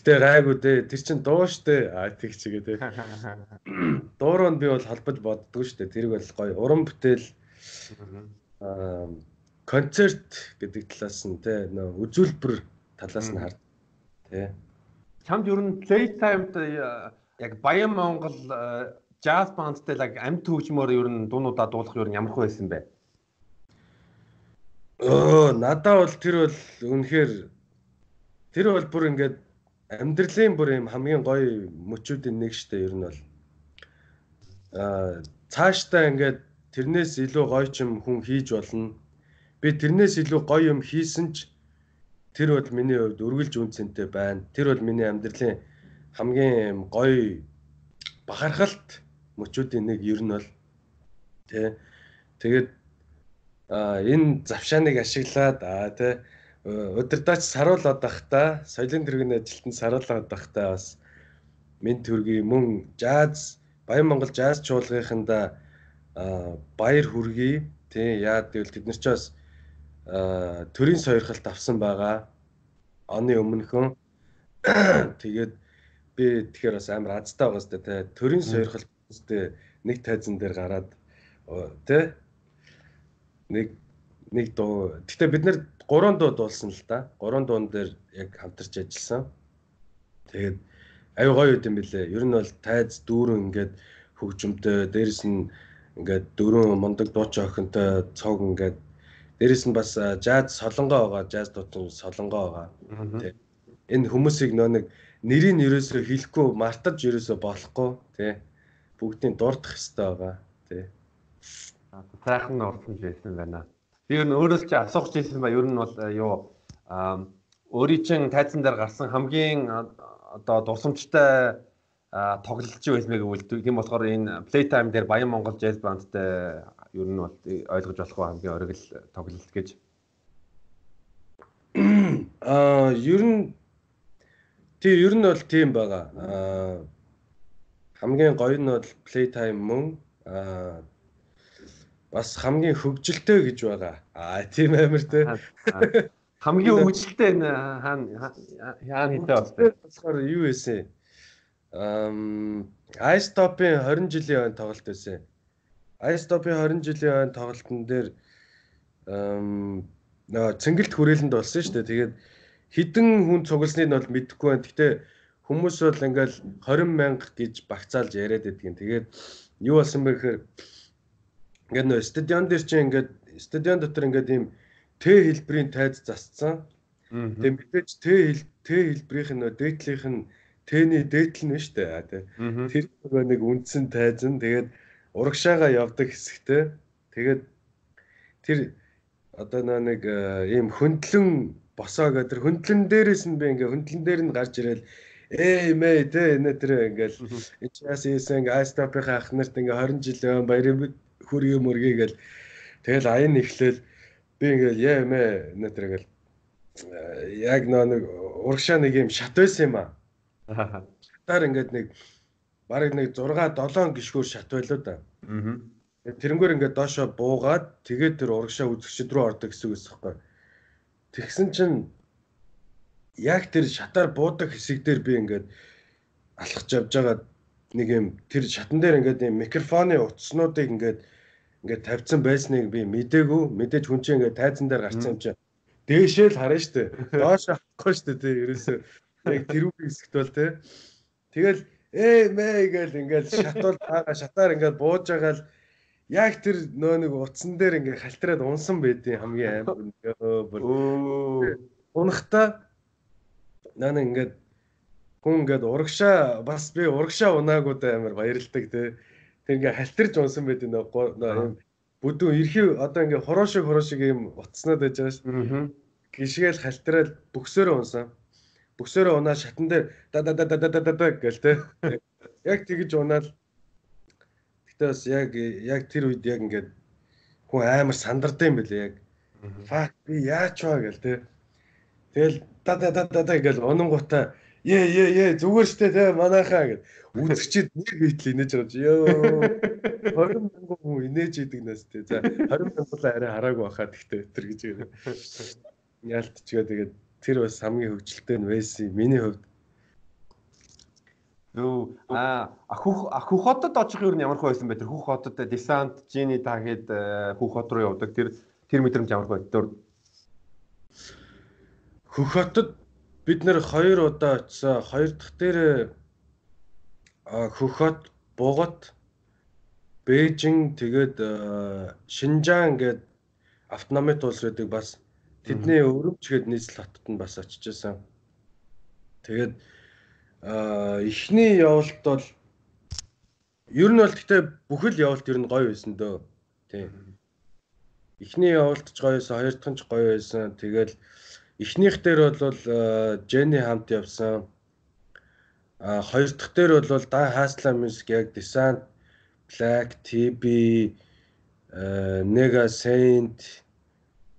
Гэтэ гайгүй дээ. Тэр чин дуу штэ. А тэг чигээ дээ. <laughs> Дууруу нь би бол холбож боддгоо штэ. Тэрг бол гоё уран бүтээл аа концерт гэдэг талаас нь те нөө үзүүлбэр талаас нь хард. Тэ. Чамд ер нь Playtime-д яг Баян Монгол jazz band-тэй яг амт хөгжмөөр ер нь дуунуудаа дуулах ер нь ямар хөө байсан бэ? Өө надаа бол тэр бол үнэхээр тэр бол бүр ингээд амьдралын бүр юм хамгийн гоё мөчүүдийн нэг штэ ер нь бол аа цаашдаа ингээд тэрнээс илүү гоё ч юм хүн хийж болно. Би тэрнээс илүү гоё юм хийсэн ч тэр бол миний хувьд үргэлж үнцэнтэй байна. Тэр бол миний амьдралын хамгийн гоё бахархалт мөчүүдийн нэг ер нь бол тий. Тэгээд а энэ завшааныг ашиглаад а тий удирдаач саруулаад байхдаа соёлын тэргийн ажилтнанд саруулаад байхдаа бас мен төргий мөн жаз Баян Монгол жаз чуулгынханда баяр хүргэе тий яад гэвэл тэд нар ч бас төрийн сойрхолт авсан байгаа оны өмнөхөн <coughs> тэгээд би тэгэхээр бас амар азтай байгаа сте тий төрийн сойрхолт сте нэг тайзан дээр гараад тий нэг нэг дуу гэтээ бид нар гурван дуу дуулсан л да. Гурван дуун дээр яг хамтарч ажилласан. Тэгээд аюу гоё юм билэ. Ер нь бол тайз дүүрэн ингээд хөгжимтэй, дээрэс нь ингээд дөрөв мундаг дуучин охинтой цог ингээд дээрэс нь бас жаз солонгоо байгаа, жаз дуучин солонгоо байгаа. Тэ. Энэ хүмүүсийг нөө нэг нэрийг ерөөсөө хэлэхгүй мартаж ерөөсөө болохгүй тий. Бүгдийн дурдах хэрэгтэй байгаа тий. Сайхан орсон байсан байна. Би ер нь өөрөөс чи асуух гэсэн ба ер нь бол юу өөрийн чин тайзан дээр гарсан хамгийн одоо дурсамжтай тоглолч байсан мэг үлдээ. Тийм болохоор энэ Playtime дээр Баян Монгол Jazz Band-тай ер нь бол ойлгож болох хамгийн оргил тоглолт гэж. Аа ер нь тий ер нь бол тийм байгаа. Аа хамгийн гоё нь бол Playtime мөн аа бас хамгийн хөгжилтэй гэж байгаа. Аа тийм амир те. Хамгийн хөгжилтэй энэ хаана хаана хитэ басна. Болохоор юу вэ? Ам iStop-ын 20 жилийн өн тоглолт байсан. iStop-ын 20 жилийн өн тоглолтын дээр ам нөө цэнгэлт хүрээлэнд болсон шүү дээ. Тэгээд хідэн хүн цугласныг нь бол мэдэхгүй байна. Гэхдээ хүмүүс бол ингээл 20 мянга гэж багцаалж яриад байдгийн. Тэгээд юу болсон бэ гэхээр ингээд нөө стадион дээр чинь ингээд стадион дотор ингээд ийм Т хэлбэрийн тайз засцсан. Тэгээд мэдээж Т хэл Т хэлбэрийнх нь нөө дээдлийнх нь Тэний дээдл нь шүү дээ. Тэр нөгөө нэг үндсэн тайзан тэгээд урагшаага явдаг хэсэгтэй. Тэгээд тэр одоо нэг э, ийм хөндлөн босоо гэдэг хөндлөн дээрээс нь би ингээ хөндлөн дээр нь гарч ирэл ээ мэй тэ энэ тэр ингээл ичээс ийсэн ингээ айстопын ах нарт ингээ 20 жил баярын хүрээ мөргий гэл тэгэл аян ихлээл би ингээл яа мэ энэ тэр ингээл э, яг нэг урагшаа нэг юм шат байсан юм аа Шатаар ингээд нэг бараг нэг 6 7 гişгүүр шат байлоо да. Аа. Тэрнгээр ингээд доошо буугаад тэгээд тэр урагшаа үзэгчд рүү ордог гэсэн үг эсэхгүй. Тэгсэн чинь яг тэр шатаар буудаг хэсэг дээр би ингээд алхаж явж байгаа нэг юм тэр шатан дээр ингээд юм микрофоны утаснуудыг ингээд ингээд тавьсан байсныг би мдээгүй мэдээж хүн чинь ингээд тайзан дээр гарсан юм чинь дээшээ л харна штэ <laughs> доош авахгүй штэ тий ерөөсөө Яг тэрүүг хэсэгт бол те. Тэгэл ээ мэ гээл ингээл шатвал таага шатаар ингээл бууж байгаа л яг тэр нөө нэг утсан дээр ингээ халтраад унсан байдیں۔ хамгийн аим бүр. Унахта наа ингээд хүн ингээд урагшаа бас би урагшаа унаагуудаа амар баярлдаг те. Тэр ингээ халтарч унсан байд нөө юм бүдүүн эрхий одоо ингээ хороо шиг хороо шиг юм утснаад байж байгаа шүү. Гიშгээл халтраад бүксөөрөө унсан бүсээрээ унаа шатан дээр да да да да да да да гэл те. Яг тэгж унаал. Гэтэ бас яг яг тэр үед яг ингээд хүн амар сандардаг юм бэлээ яг. Фак би яач вэ гэл те. Тэгэл да да да да гэл унгуута Е е е зүгээр штэ те манайхаа гэд үзэгчид нэг битл инээж байгаа чи ёо 20 мянган хүн инээж идэг нэс те за 20 мянган арай хараагүй баха тэгтээ өтер гэж яалтчгаа тэгээд тэр бас хамгийн хөвгчлөлтэй нь байсан. Миний хувьд Юу а Ахүх Ахүх хотод очих юу ямар байсан бэ? Тэр Хүүх хотод десант Жини таагээд э, Хүүх хот руу явдаг. Тэр тэр мэдрэмж ямар байна? Тэр Хүүх хотод бид нэр хоёр удаа очисон. Хоёр дахь дээр Хүүх хот Бугат Бээжин тэгээд Шинжаан гээд автономит улс байдаг бас Тэдний өрөвчгээд нийслэл хотод нь бас очиж исэн. Тэгээд эхний явалт бол ер нь бол гэхдээ бүхэл явалт ер нь гоё байсан дөө. Тийм. Эхний явалт ч гоё байсан, хоёр дахь нь ч гоё байсан. Тэгэл эхнийх дээр бол Jenny хамт явсан. А хоёр дахь дээр бол да Haslam Music яг Descent Black TB Nega Saint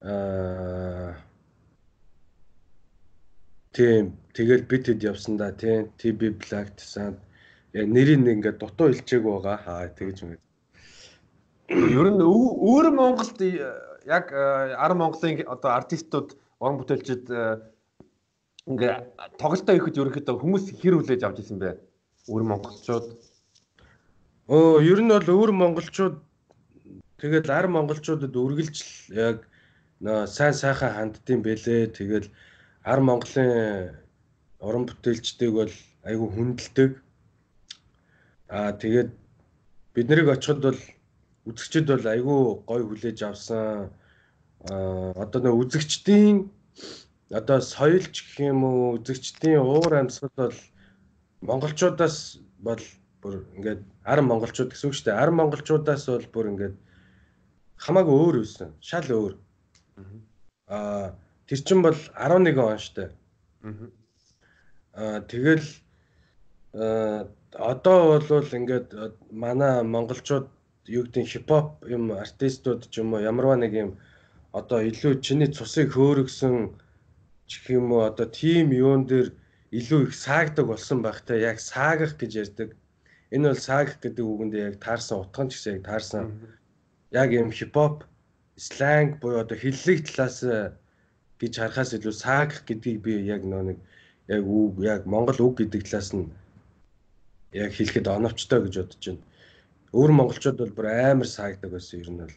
Аа тийм тэгэл бид хэд явсан да тийм TB Black Design яг нэрийг ингээд дутуу хэлчээг байгаа хаа тэгэж юм. Ер нь өөр Монголд яг ар Монголын одоо артистууд уран бүтээлчид ингээ тоглолтоо ихэд ерөөхдөө хүмүүс хэр хүлээж авч ирсэн бэ? Өөр монголчууд. Өө ер нь бол өөр монголчууд тэгээд ар монголчуудад үргэлжл яг сайн сайхан ханддсан бэлээ. Тэгэл ар Монголын уран бүтээлчдийг бол айгүй хүндэлдэг. Аа тэгээд бид нарыг очиход бол үзэгчд бол айгүй гой хүлээж авсан. Аа одоо нөө үзэгчдийн одоо соёлч гэх юм уу үзэгчдийн уур амьсгал бол монголчуудаас бол бүр ингээд ар монголчууд гэсэн үг шүү дээ. Ар монголчуудаас бол бүр ингээд хамаагүй өөр байсан. Шал өөр. Аа тэр чин бол 11 он штэ. Аа тэгэл одоо бол ингээд манай монголчууд юу гэдэг хипхоп юм артистууд ч юм уу ямарваа нэг юм одоо илүү чиний цусыг хөөргсөн ч юм уу одоо тим юун дээр илүү их саагдаг болсон байхтай яг саагах гэж ярьдаг. Энэ бол саагах гэдэг үгэндээ яг таарсан утга нь ч гэсэн яг таарсан. Яг юм хипхоп сленг буюу одоо хиллэг талаас гэж харахаас илүү саагах гэдгийг би яг нөө нэг яг үг яг монгол үг гэдэг талаас нь яг хэлэхэд оновчтой гэж бодож байна. Өөр монголчууд бол бүр амар саагдаг байсан ер нь бол.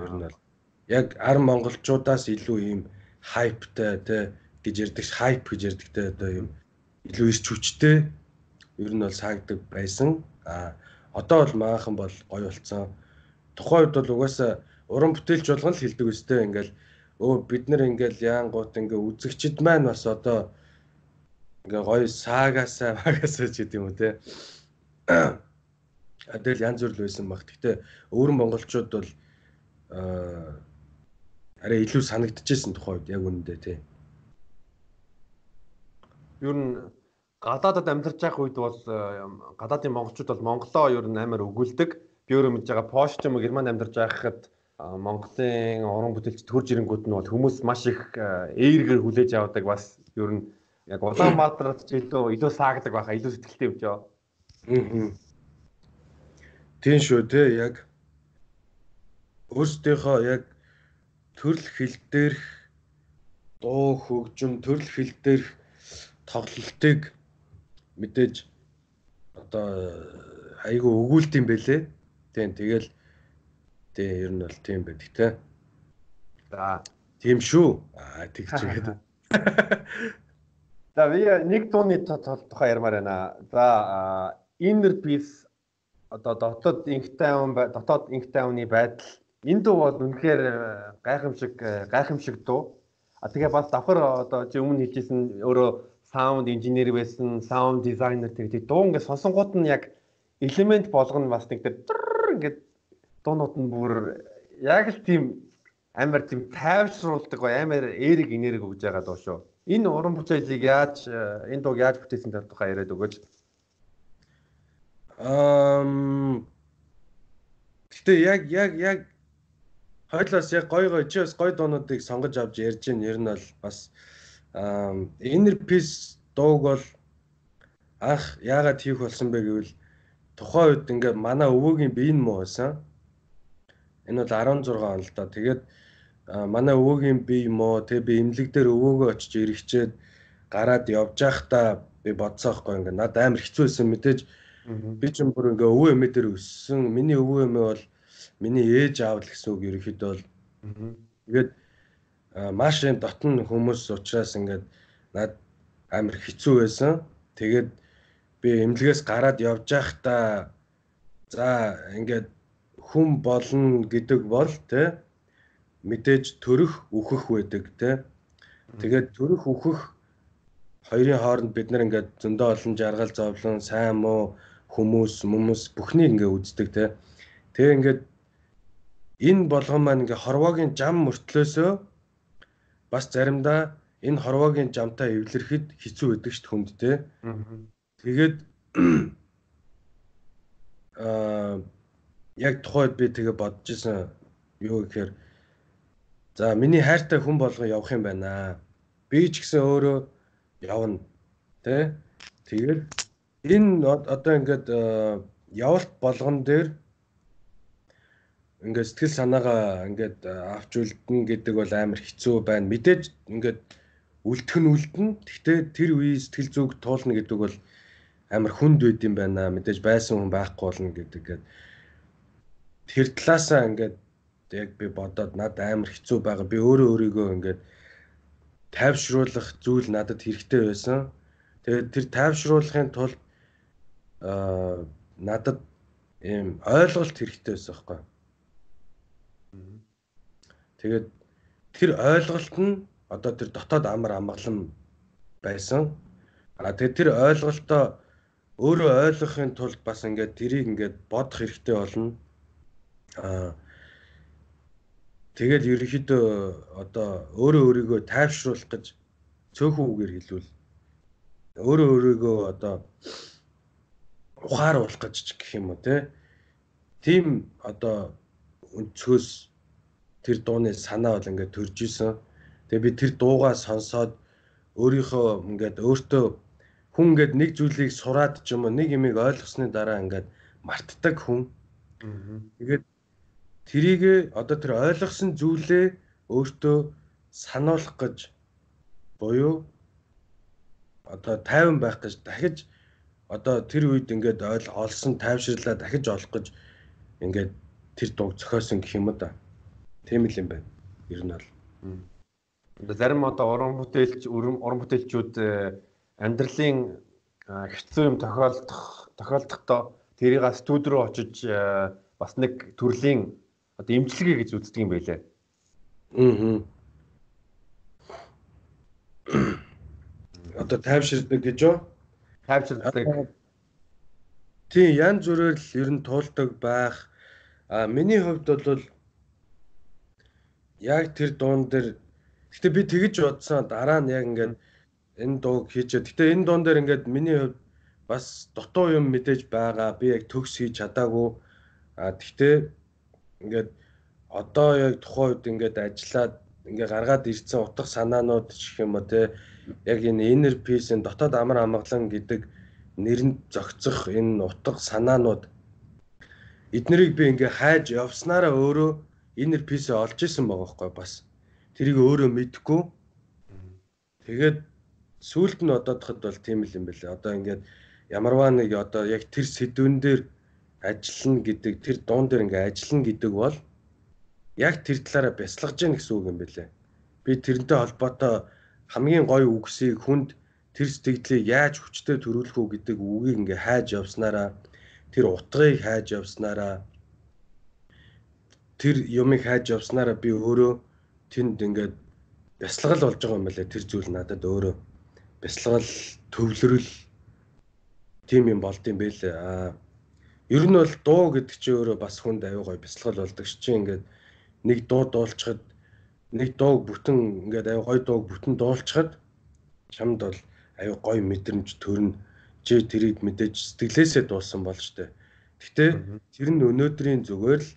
Ер нь бол яг ар монголчуудаас илүү ийм хайптай те гэж ярьдаг хайп гэж ярьдаг те одоо ийм илүү ирч хүчтэй ер нь бол саагдаг байсан. А одоо бол маахан бол гоё болцсон. Тухайн үед бол угаасаа уран бүтээлч болгон л хэлдэг өстэй ингээл өө бид нар ингээл яангууд ингээ үзэгчд маань бас одоо ингээ гоё саагасаа <laughs> магасаа ч гэдэг юм уу те. <clears throat> Тэгэл янз бүр л байсан баг. Гэтэ өөрөн монголчууд бол аа арай илүү санагдчихсэн тухай үед яг үнэндээ тий. Ер нь гадаадад амьдарч байх үед бол гадаадын монголчууд бол Монголоо ер нь амар өгүүлдэг. Би өөрөө мэдж байгаа Пош ч юм уу Германд амьдарч байхад Монголын уран бүтээлч төрж ирэнгүүд нь бол хүмүүс маш их ээргээр хүлээж авдаг бас ер нь яг Улаанбаатарт ч илүү илүү саагдаг байхаа илүү сэтгэлтэй юм жоо. Аа. Тийм шүү те яг өөрсдийнхөө яг төрөл хэл дээрх дуу хөгжим төрөл хэл дээрх тоглолтыг мэдээж одоо айгүй өгүүлт юм бэлээ. Тийм тэгэл тийм ер нь бол тийм байдаг те. За тийм шүү. Аа тэгж игээд. <laughs> За би нэг дууны тухай ярмаар байна. За inner peace одоо дотоод инхтай хүн дотоод инхтай хүний байдал энэ дуу бол үнэхээр гайхамшиг гайхамшиг дуу. А тэгээ бас давхар одоо чи өмнө хэлжсэн өөрөө саунд инженер байсан, саунд дизайнер тэгээ дуу ингээд сонсонгууд нь яг элемент болгоно бас нэг тэр ингээд дуунууд нь бүр яг л тийм амар тийм тайвшруулдаг амар эерэг энерги өгж байгаа дуу шүү. Энэ уран бүтээлийг яаж энэ дууг яаж бүтээсэн тэр тухай яриад өгөөч. Ам Гэтэ яг яг яг хойлоос яг гой гой чи бас гой дуунуудыг сонгож авч ярьж ийн ер нь бол бас inner peace дууг бол анх яагаад хийх болсон бэ гэвэл тухайн үед ингээ манай өвөөгийн биеийн муу байсан. Энэ бол 16 он л да. Тэгээд манай өвөөгийн бие мó тэг би имлэг дээр өвөөгөө очиж эргэчээд гараад явж байхдаа би бодсоохгүй ингээ. Над амар хэцүү байсан мэдээж. Би ч юм бүр ингээ өвөө эмээ дээр өссөн. Миний өвөө эмээ бол миний ээж аав л гэсэн үг ерөөхдөө бол тэгээд маш юм дотн хүмүүс учраас ингээд над амар хэцүү байсан тэгээд би эмнэлгээс гараад явж байхдаа за ингээд хүн болно гэдэг бол тэ мэдээж төрөх үхэх байдаг те. Тэгээд төрөх үхэх хоёрын хооронд бид нар ингээд зөндөө олон жаргал зовлон, сайн муу хүмүүс, хүмүүс бүхнийг ингээд үздэг те. Тэгээ ингээд энэ болгон маань ингээд хорвоогийн жам мөртлөөсөө бас заримдаа энэ хорвоогийн жамтаа эвлэрэхэд хэцүү байдаг шүү хүнд те. Тэгээд <clears throat> аа яг тухайд би тэгээ бодож исэн юу гэхээр За миний хайртай хүн болгоо явах юм байна. Би ч гэсэн өөрөө явна. Тэ? Тэгээд энэ одоо ингээд э, явалт болгон дээр ингээд сэтгэл санаагаа ингээд э, авч үлдэн гэдэг бол амар хэцүү байна. Мэдээж ингээд үлдэх нь үлдэн. Гэхдээ тэр үеийн сэтгэл зүг туулна гэдэг бол амар хүнд байд юм байна. Мэдээж байсан хүн байхгүй болно гэдэг. Тэр талаасаа ингээд яг би бодоод над амар хэцүү байгаа. Би өөрөө өөрийгөө ингээд тайвшруулах зүйл надад хэрэгтэй байсан. Тэгээд тэр тайвшруулахын тулд аа надад ийм ойлголт хэрэгтэй байсан байхгүй. Тэгээд тэр ойлголт нь одоо тэр дотоод амар амгалан байсан. А тэгээд тэр ойлголтоо өөрөө ойлгохын тулд бас ингээд тэрийг ингээд бодох хэрэгтэй болно. Аа тэгэл ерөнхийдөө одоо өөрөө өөрийгөө тайвшруулах гэж цөөхөн үгээр хэлвэл өөрөө өөрийгөө одоо ухааруулах гэж гэх юм уу те тийм одоо өнцгөөс тэр дууны санаа бол ингээд төрж исэн. Тэгээ би тэр дуугаа сонсоод өөрийнхөө ингээд өөртөө хүн ингээд нэг зүйлийг сураад ч юм уу нэг юмыг ойлгосны дараа ингээд мартдаг хүн. Тэгээд трийг одоо тэр ойлгосон зүйлээ өөртөө сануулах гэж буюу одоо тайван байх гэж дахиж одоо тэр үед ингээд олсон тайвширлаа дахиж олох гэж ингээд тэр дууг зохиосон гэх юм да. Тийм л юм байна. Ер нь бол. Одоо зарим одоо уран бүтээлч уран бүтээлчүүд э, амьдралын хэцүү юм тохиолдох тохиолдохдоо тэрийг студ руу очиж э, бас нэг төрлийн одоо имчилгээ гэж үздэг юм байлээ. Аа. <coughs> Одоо тайвширдаг гэж юу? Тайвширдаг. Тийм янз бүрээр л ер нь туулдаг байх. А миний хувьд бол яг тэр дуун дээр гэтээ би тэгэж бодсон дараа нь яг ингээд энэ дууг хийчээ. Гэтээ энэ дуун дээр ингээд миний хувьд бас дутуу юм мэдээж байгаа. Би яг төгс хийж чадаагүй. А тэгтээ ингээд одоо яг тухайн үед ингээд ажиллаад ингээ гаргаад ирсэн утга санаанууд гэх юм уу те яг энэ inner peace-ийн дотоод амар амгалан гэдэг нэрэнд зохицох энэ утга санаанууд эднэрийг би ингээ хайж явснараа өөрөө инner peace олж исэн байгаа байхгүй бас. Тэрийг өөрөө мэдгүй. Тэгээд сүулт нь одоодход бол тийм л юм бэлээ. Одоо ингээд ямарваа нэг одоо яг тэр сэдвэн дээр ажиллана гэдэг тэр дуун дээр ингээ ажиллана гэдэг бол яг тэр талаараа бясалгаж яах гэсэн үг юм бэлээ. Би тэрнтэй холбоотой хамгийн гоё үгсийг хүнд тэр сэтгэлээ яаж хүчтэй төрүүлэх үү гэдэг үгийг ингээ хайж явснараа тэр утгыг хайж явснараа тэр юмыг хайж явснараа би өөрөө тэнд ингээд бясалгал болж байгаа юм байна тэр зүйл надад өөрөө бясалгал төвлөрөл тийм юм болд юм бэ л аа ер нь бол дуу гэдэг чинь өөрөө бас хүнд аюу гой бясалгал болдог чи ингээд нэг дуу дуулчихад нэг дууг бүтэн ингээд аюу гой дууг бүтэн дуулчихад чамд бол аюу гой мэдрэмж төрнө чи тэрийг мэдээж сэтгэлээсээ дуусан бол штэ гэтээ тэр нь өнөөдрийн зүгээр л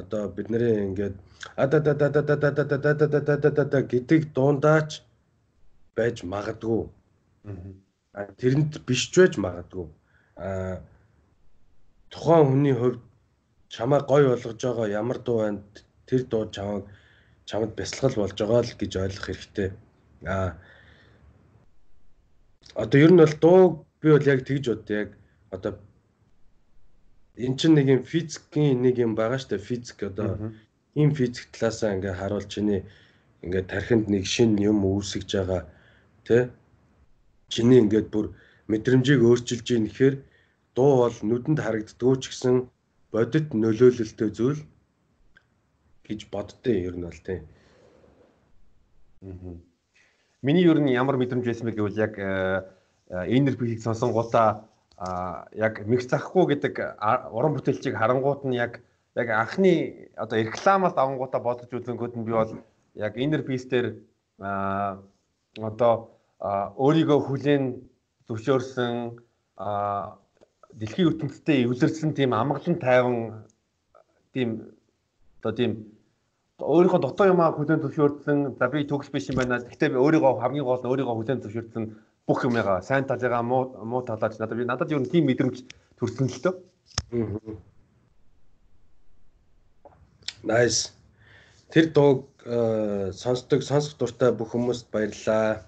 одоо бидний ингээд ададададададададададададада гэдэг дундаач байж магадгүй. Аа тэрэнд биш ч байж магадгүй. Аа тухайн хүний хувьд чамаа гой болгож байгаа ямар дуу байна тэр дуу чамаг чамд бясалгал болж байгаа л гэж ойлгох хэрэгтэй. Аа одоо ер нь бол дуу би бол яг тэгж бод яг одоо эн чинь нэг юм физикийн нэг юм байгаа штэ физик одоо ийм физик талаасаа ингээ харуул чиний ингээ тархинд нэг шин юм үүсгэж байгаа тэ? Чиний ингээд бүр мэдрэмжийг өөрчилж ийн гэхээр дуу бол нүдэнд харагддгүй ч гэсэн бодит нөлөөлөлтөй зүйл гэж боддөө ер нь бол тийм. Миний ер нь ямар мэдрэмж байсан бэ гэвэл яг энер бихийг сонсонгуудаа яг микс захгүй гэдэг уран бүтээлчийг харангууд нь яг яг анхны одоо рекламаас авангуудаа бодож үзэнгүүд нь би бол яг inner piece дээр одоо өөрийгөө хүлээн зөвшөөрсөн дэлхийн ертөнцийн эвлэрсэн тийм амгалан тайван тийм одоо тийм өөрийнхөө дотоо юмаа хүлээн зөвшөөрсөн за би төгс биш юм байна. Гэхдээ би өөрийгөө хамгийн гол нь өөрийгөө хүлээн зөвшөөрсөн бүх юмгаа сайн талыгаа муу муу талаач надад би надад юу тийм мэдрэмж төрсөн л дөө. Nice. Тэр дууг э, сонсдог сонсох дуртай бүх хүмүүст баярлалаа.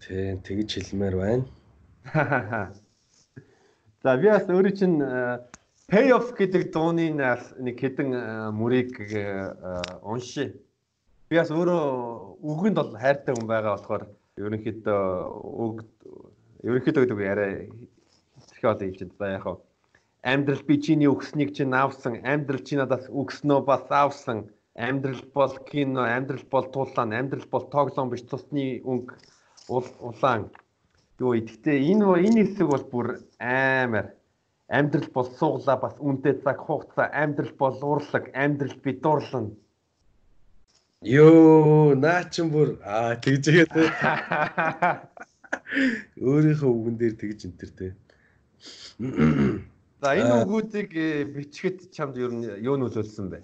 Тэг тэгж хэлмээр байна. <laughs> За би бас өөрөө чинь э, Payoff гэдэг дууны нэг хэдэн э, мөрийг уншия би бас өөрөө үгэнд бол хайртай хүн байгаа болохоор ерөнхийдөө үг ерөнхийдөө гэдэг яриа хэрэг одоо хэлж байна. За яг хав амьдрал би чиний өгснийг чинь авсан, амьдрал чи надаас өгснөө бас авсан. Амьдрал бол кино, амьдрал бол тулаан, амьдрал бол тоглоом биш тусны өнгө улаан. Юу гэхдээ энэ энэ хэсэг бол бүр амар амьдрал бол сууглаа бас үнтэй цаг хугацаа амьдрал бол урлаг амьдрал би дурлана Йоо, наа чин бүр аа тэгж игээд өөрийнхөө үгэн дээр тэгж энтер те. За энэ үгүүдийг э, бичгэд чамд ер нь юу нөлөөлсөн бэ?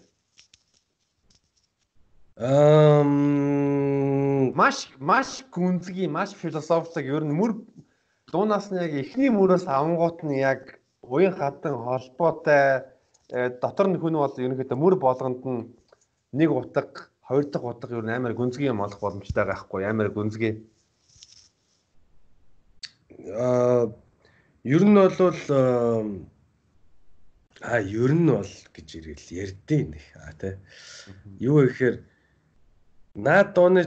Ам маш маш гүнзгий, маш философик ер нь мөр дуунаас нь яг эхний мөрөөс авангууд нь яг уян хатан холбоотой э, дотор нь хүн бол ерөнхийдөө мөр болгонд нь нэг утга хоёр дахь удаа нь амар гүнзгий юм олох боломжтой байхгүй амар гүнзгий. Аа ер нь бол а ер нь бол гэж ирэл ярдیں۔ нэх а тий. Юу гэхээр наад дууны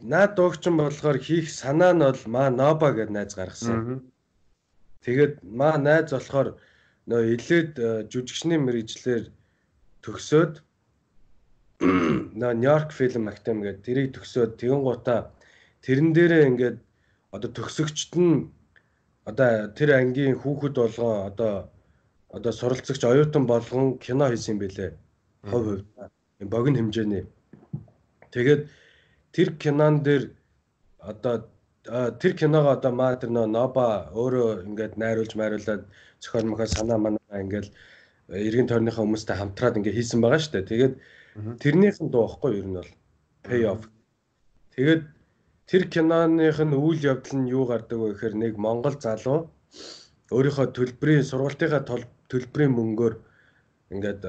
наад дуугчин болохоор хийх санаа нь бол маа ноба гэд найз гаргасан. Тэгээд маа найз болохоор нөө илээд жүжигчний мэрэгчлэр төгсөөд нөө Нью-Йорк фильм актем гэдэг тэрийг төгсөөд тэгэн гутаа тэрэн дээрээ ингээд одоо төгсөгчд нь одоо тэр ангийн хүүхэд болгон одоо одоо суралцагч оюутан болгон кино хийсэн юм бэлээ. Хов хувь богино хэмжээний. Тэгээд тэр кинон дээр одоо тэр киногоо одоо маа тэр нөө Ноба өөрөө ингээд найруулж майруулад зохиол мөхөө санаа манаа ингээд эргэн тойрныхаа хүмүүстэй хамтраад ингээд хийсэн байгаа шүү дээ. Тэгээд Тэрнийх нь дуу юу ер нь бол pay off. Тэгээд тэр киноных нь үйл явдал нь юу гардаг вэ гэхээр нэг Монгол залуу өөрийнхөө төлбөрийн сургалтынхаа төлбөрийн мөнгөөр ингээд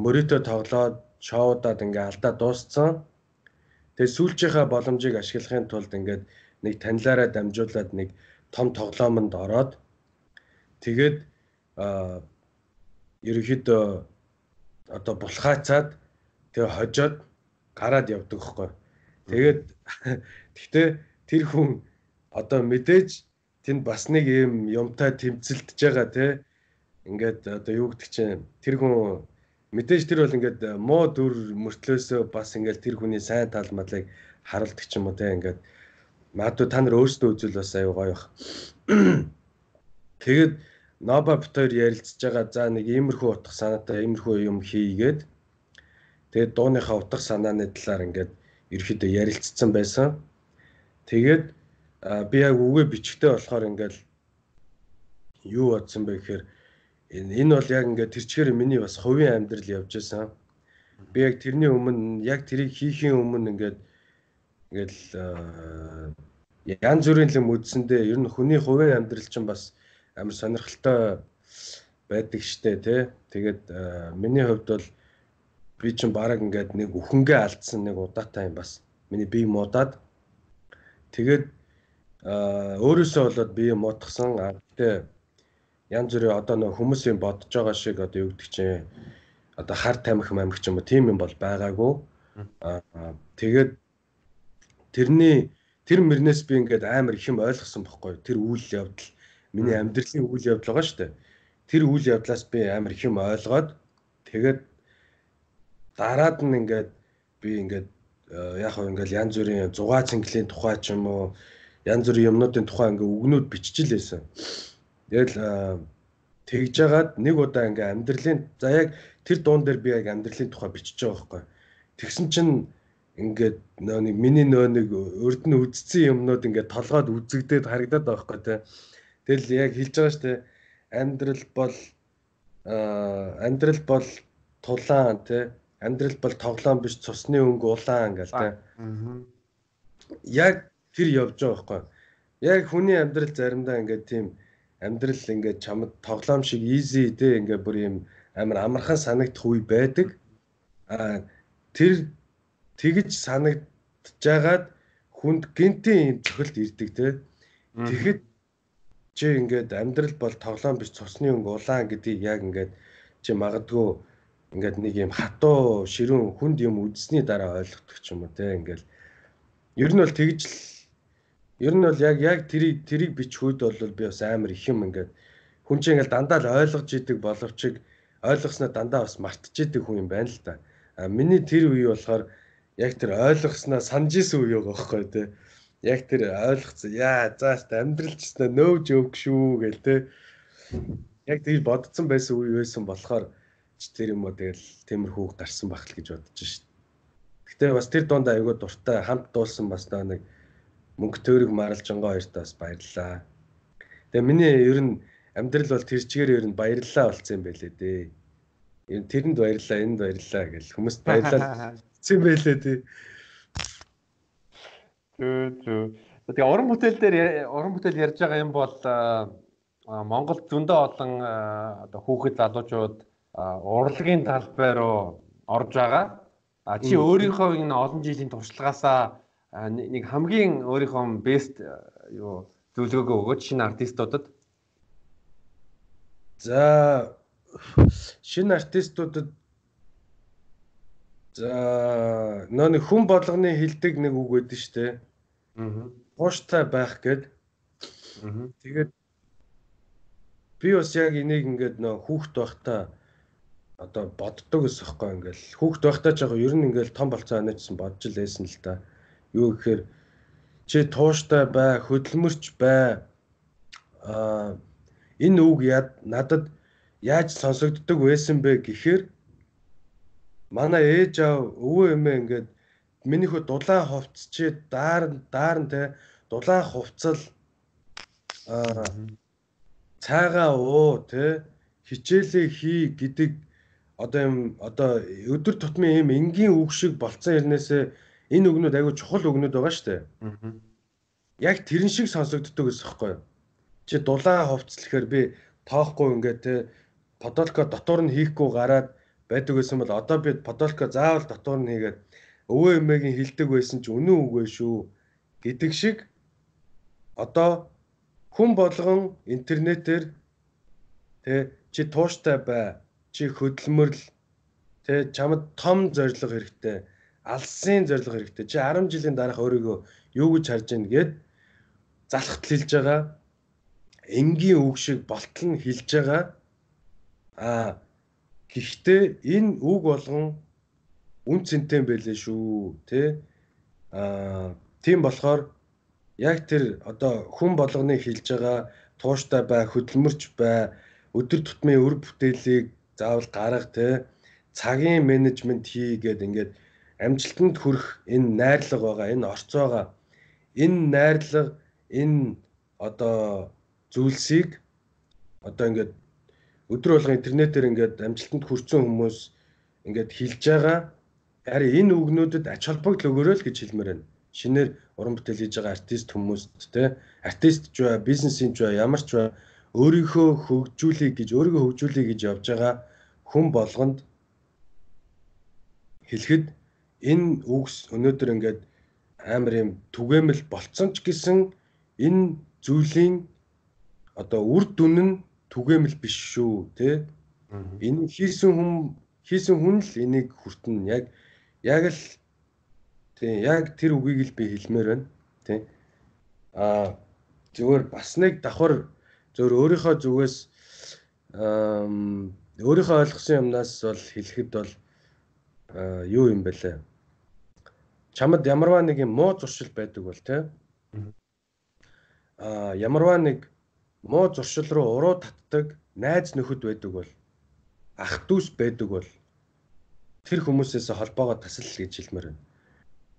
мөрөдө тоглоод шоудад ингээд алдаа дууссан. Тэгээд сүүлчийнхаа боломжийг ашиглахын тулд ингээд нэг танилаараа дамжуулаад нэг том тоглоомонд ороод тэгээд а ерөөхдөө одоо булхаацаад тэгээ хожоод гараад явдаг хгүй. Тэгээд <laughs> гэхдээ тэр хүн одоо мэдээж тэнд бас нэг юм юмтай тэмцэлдэж байгаа те ингээд одоо юу гэдэг чинь тэр хүн мэдээж тэр бол ингээд муу дүр мөртлөөсөө бас ингээд тэр хүний сайн тал мадлыг харуулдаг ч юм уу те ингээд магадгүй та нар өөрсдөө үзвэл бас аюу гоё бах. <clears throat> Тэгээд Ноба битээр ярилцж байгаа за нэг иймэрхүү утга санаатай иймэрхүү юм хийгээд Тэгээд дууныхаа утга санааны талаар ингээд ерөөхдөө ярилцсан байсан. Тэгээд би яг үгээ бичгтээ болохоор ингээд юу бодсон бэ гэхээр энэ бол яг ингээд тэрчгээр миний бас хувийн амьдрал явж байсан. Би яг тэрний өмнө яг тэрийг хийхийн өмнө ингээд ингээд янз бүрийн юм үзсэндээ ер нь хүний хувийн амьдрал чинь бас амар сонирхолтой байдаг штэ тий. Тэгээд миний хувьд бол би чинь бараг ингээд нэг өхөнгөө алдсан нэг удаатай юм бас. Миний бие муудаад тэгээд өөрөөсөө болоод бие муудахсан гэхдээ янз бүрийн одоо нөх хүмүүсийн бодож байгаа шиг одоо юу гэдэг чинь одоо хар тамхи мамх ч юм уу тийм юм бол байгаагүй. Тэгээд тэрний тэр мөрнөөс би ингээд амар их юм ойлгосон бохгүй тэр үйл явдал. Миний амьдралын үйл явдал байгаа шүү дээ. Тэр үйл явдлаас би амар их юм ойлгоод тэгээд дараад нь ингээд би ингээд э, яг хөө ингээд янз бүрийн зугаа цэнгэлийн тухай ч юм уу янз бүрийн юмнуудын тухай ингээд үгнүүд биччихлээсэн. Тэгэл э, тэгж жагаад нэг удаа ингээд амьдралын за яг тэр дуун дээр би яг амьдралын тухай бичиж байгаа байхгүй. Тэгсэн чинь ингээд нөө нэг миний нөө нэг урд нь үдцсэн юмнууд ингээд толгойд үзэгдээд харагдаад байгаа байхгүй тий. Тэгэл яг хэлж байгаа дээ. Амьдрал бол аа амьдрал бол тулаан тий амьдрал бол тоглоом биш цусны өнгө улаан ингээл тэ. Яг тэр явж байгаа байхгүй. Яг хүний амьдрал заримдаа ингээд тийм амьдрал ингээд чамд тоглоом шиг easy тэ ингээд бүр юм амар амархан санагдах үе байдаг. А тэр тэгж санагдчихагаад хүнд гинтийн цохилт ирдэг тэ. Тэгэхэд чи ингээд амьдрал бол тоглоом биш цусны өнгө улаан гэдгийг яг ингээд чи магадгүй ингээд нэг юм хатуу ширүүн хүнд юм үзсний дараа ойлгодог ч юм уу те ингээл ер нь бол тэгж л ер нь бол яг яг тэрийг тэрийг бичхүүд бол би бас амар их юм ингээд хүн чинь ингээл дандаа л ойлгож идэг боловч ойлгосноо дандаа бас мартж идэг хүн юм байна л да. А миний тэр үе болохоор яг тэр ойлгосноо санаж исэн үе байгаа байхгүй те. Яг тэр ойлгоцсон. Яа, заast амьдралчснаа нөөж өвг шүү гээл те. Яг тэр бодсон байсан үе байсан болохоор тэр юм уу тэгэл темирхүү гарсан байх л гэж бодож шít. Гэтэ бас тэр донд аягүй дуртай хамт дуулсан бас нэг мөнгө төрөг маралжангоо хоёртаа бас баярлалаа. Тэгээ миний ер нь амьдрал бол тэр чигээр ер нь баярлалаа болсон юм байлээ дээ. Нь тэрэнд баярлалаа, энд баярлалаа гэж хүмүүст баярлалаа. Цэм <laughs> байлээ дээ. Зөө зөө. Тэгээ уран бүтээл дээр уран бүтээл ярьж байгаа юм бол Монгол зөндөө олон одоо хүүхэд залуучууд урлагийн талбай руу орж байгаа. А чи өөрийнхөө энэ олон жилийн туршлагаасаа нэг хамгийн өөрийнхөө бест юу зөвлөгөөгөө өгөөч шинэ артистуудад. За шинэ артистуудад за нөө нэг хүн болгоны хилдэг нэг үг өгдөн штэ. Аа. Тууштай байх гээд. Аа. Тэгээд би бас яг энийг ингээд нөө хүүхд байхдаа одоо боддог ус ихгүй ингээл хүүхд байхдаа ч яг ер нь ингээл том болцоо анажсан бодж л байсан л та. Юу гэхээр чи тууштай бай, хөдөлмөрч бай. Аа энэ үг яд надад яаж сонсогддог байсан бэ гэхээр манай ээж аав өвөө эмээ ингээд минийхөө дулаан хувцс чи даарн даарн те дулаан хувцал аа цаагаа уу те хичээлээ хий гэдэг одоо юм одоо өдөр тутмын ийм энгийн үг шиг болцсон хэрнээсээ энэ үгнүүд айгүй чухал үгнүүд байгаа шүү дээ. Яг тэрэн шиг сонсогддог гэсэн хэвхэв. Чи дулаан хувцлэхээр би тоохгүй ингээд те подолко дотор нь хийхгүй гараад байдаг гэсэн бол одоо би подолко заавал дотор нь хийгээд өвөө эмээгийн хилдэг байсан ч үнэн үгүй шүү гэдэг шиг одоо хүн болгон интернетээр тэ чи тууштай бай чи хөдөлмөрл тэ чамд том зориг хэрэгтэй алсын зориг хэрэгтэй. Чи 10 жилийн дараах өөрийгөө юу гэж харж байна гэд залхат хэлж байгаа. Энгийн үг шиг болтол нь хэлж байгаа. А гэхдээ энэ үг болгон үн цэнтэй байлээ шүү тэ. А тийм болохоор яг тэр одоо хүн болгоны хэлж байгаа тууштай бай хөдөлмөрч бай өдөр тутмын өр бүтээлийг заавал гарга те цагийн менежмент хий гэд ингээд амжилтанд хүрэх энэ найрлага байгаа энэ орц байгаа. Энэ найрлага энэ одоо зүйлсийг одоо ингээд өдөр болго интернетээр ингээд амжилтанд хүрсэн хүмүүс ингээд хэлж байгаа. Харин энэ үгнүүдэд ач холбогдол өгөөрэй л гэж хэлмээр байна. Шинээр уран бүтээл хийж байгаа артист хүмүүст те артист ч бай бизнесийн ч бай ямар ч бай өөрийнхөө хөгжүүлэх гэж өөрийгөө хөгжүүлэх гэж явж байгаа хүн болгонд хэлэхэд энэ үгс өнөөдөр ингээд амар юм түгээмэл болцсон ч гэсэн энэ зүйлийн одоо үр дүн нь түгээмэл биш шүү тий энэ хийсэн хүн хийсэн хүн л энийг хүртэн. Яг яг л тий яг тэр үгийг л би хэлмээр байна тий а зүгээр бас нэг давхар зөвөр өөрийнхөө зүгээс өөрийнхөө ойлгосон юмнаас бол хэлэхэд бол юу юм бэлээ. Чамд ямарваа нэг юм муу зуршил байдаг бол тий. Аа ямарваа нэг муу зуршил руу уруу татдаг найз нөхөд байдаг бол ах дүүс байдаг бол тэр хүмүүсээс холбоогоо тасал гэж хэлмээр байна.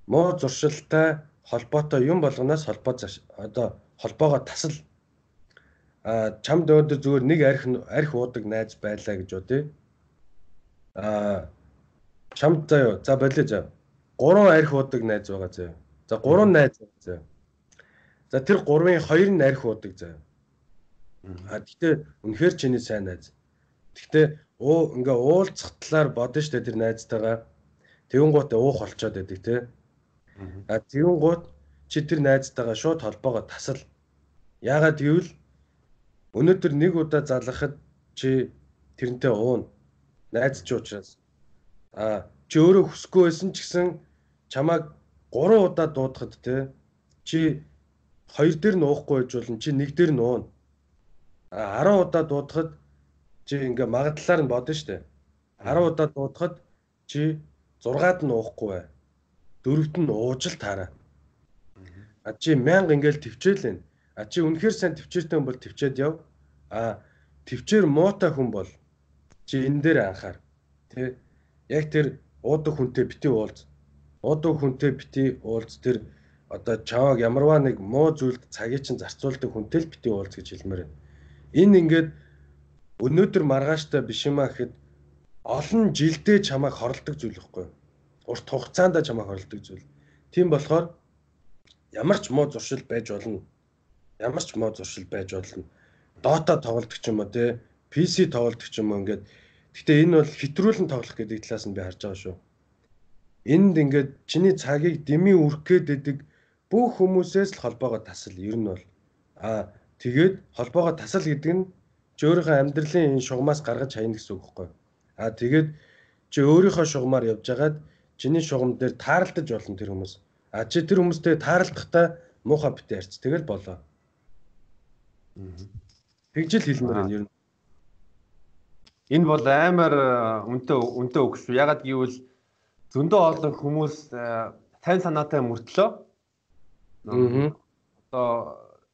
Муу зуршилтай холбоотой юм болгоноос холбоо одоо холбоогоо тасал а чамд өдөр зүгээр нэг арх арх уудаг найз байлаа гэж үү а чамд заяа за болио за гурван арх уудаг найз байгаа заяа за гурван найз заяа за тэр гурвын хоёр нь арх уудаг заяа а гэтээ үнэхээр чиний сайн найз. Гэтээ уу ингээ уулзах талаар бодно штэ тэр найзтайгаа. Тэгүн гут уух болчоод байдаг те а тэгүн гут чи тэр найзтайгаа шууд холбоогоо тасал. Яагаад гэвэл Өнөөдөр нэг удаа залгахад чи тэрнтэй уун. Найз ч учраас. А чи өөрөө хүсэхгүй байсан ч гэсэн чамайг 3 удаа дуудахад те чи хоёр дээр нь уухгүй байж болно чи нэг дээр нь уун. А 10 удаа дуудахад чи ингээ магадлалаар нь бодно штэ. 10 удаа дуудахад чи 6-ад нь уухгүй бай. Дөрөвт нь ууж л таараа а чи мянга ингээл төвчээлэн А чи үнэхээр сайн төвчээртэй бол төвчээд яв. А төвчээр муутай хүн бол чи энэ дээр анхаар тий яг тэр уудаг хүнтэй бити уулз уудаг хүнтэй бити уулз тэр одоо чаваг ямарваа нэг муу зүйлд цагийг чинь зарцуулдаг хүнтэй л бити уулз гэж хэлмээр байна. Энэ ингээд өнөөдөр маргааштай биш юмаа гэхэд олон жилдээ чамайг хорлдог зүйл ихгүй. Урт хугацаанд чамайг хорлдог зүйл. Тийм болохоор ямар ч муу зуршил байж болно. Ямар ч муу зуршил байж болно. Dota тоглолдог ч юм уу те PC тоглолдог ч юм уу ингээд гэтээ энэ бол хэтрүүлэн тоглох гэдэг талаас нь би харж байгаа шүү. Энд ингээд чиний цагийг дэмий үрэх гэдэг бүх хүмүүсээс л холбоогоо тасал ер нь бол аа тэгээд холбоогоо тасал гэдэг нь чи өөрийнхөө амьдралын энэ шугамаас гаргаж хайна гэсэн үг байхгүй. Аа тэгээд чи өөрийнхөө шугамаар явж хагаад чиний шугам дээр тааралдаж болно тэр хүмүүс. А чи тэр хүмүүстэй тааралдахдаа муухай битээ ярьц. Тэгэл болоо. Тэгжил хэлмээр байна ер нь. Энэ бол амар үнтэй үнтэй үг шүү. Ягаад гэвэл зөндөө олон хүмүүс тань санаатай мөртлөө аа одоо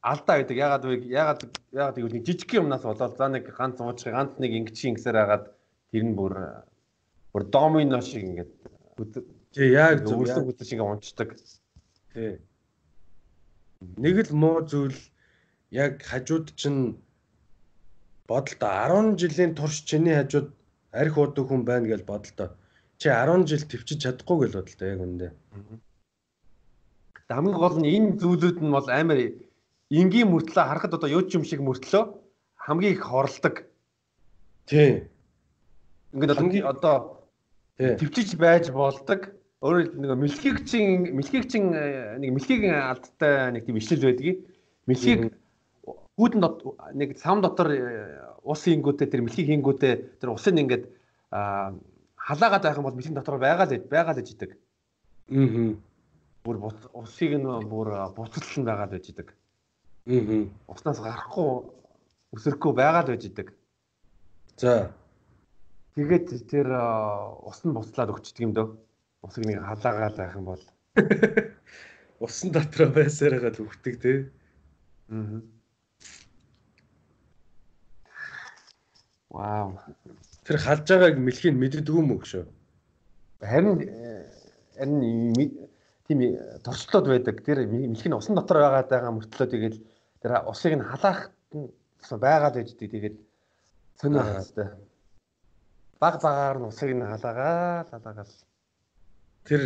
алдаа гэдэг ягаад вэ ягаад ягаад гэвэл нэг жижиг юмнаас болоод за нэг ганц уучрах ганц нэг ингэчийн ингэсээр хагаад тэр нь бүр бүр домино шиг ингээд Тий яг зөв өөрсдөө бүтэн шиг унцдаг. Тий. Нэг л муу зүйл яг хажууд чинь бодолтой 10 жилийн турш чиний хажууд арх уудаг хүн байна гэж бодолтой. Чи 10 жил төвчж чадахгүй гэж бодолтой яг үндэ. Хамгийн гол нь энэ зүйлүүд нь бол амар энгийн мөртлөө харахад одоо юу ч юм шиг мөртлөө хамгийн их хорлдог. Тий. Ингээд одоо төвчж байж болдог Өөрөөр нэг мэлхийгчин мэлхийгчин э, нэг мэлхийгийн алдтай нэг тийм ишлэл байдгийг. Мэлхийг гүйдэн нэг сам дотор э, ус хийнгүүтээ тэр мэлхийг хийнгүүтээ тэр усыг ингээд халаагаад байх юм бол мэлхийн дотор байгаа л байгаа л гэж идэг. Аа. Бүр усыг нь бүр буцалсан байгаа л гэж идэг. Аа. Уснаас гарахгүй өсөрөхгүй байгаа л гэж идэг. За. Тэгээд тэр ус нь буцлаад өгчдөг юм дөө усыг нэг халаагаад байх юм бол <laughs> усан дотроо байсаар гал үхдэг те. Аа. Вау. Тэр халж байгааг мэлхийг мэддэг юм уу гэж. Харин харин тийм торчлоод байдаг. Тэр мэлхий нь усан дотор байгаа мөртлөө тэгээд тэр усыг нь халаах байгаад байж тэгээд сонирх хэвээр. Баг багаар нь усыг нь халаагаа халаагаал тэр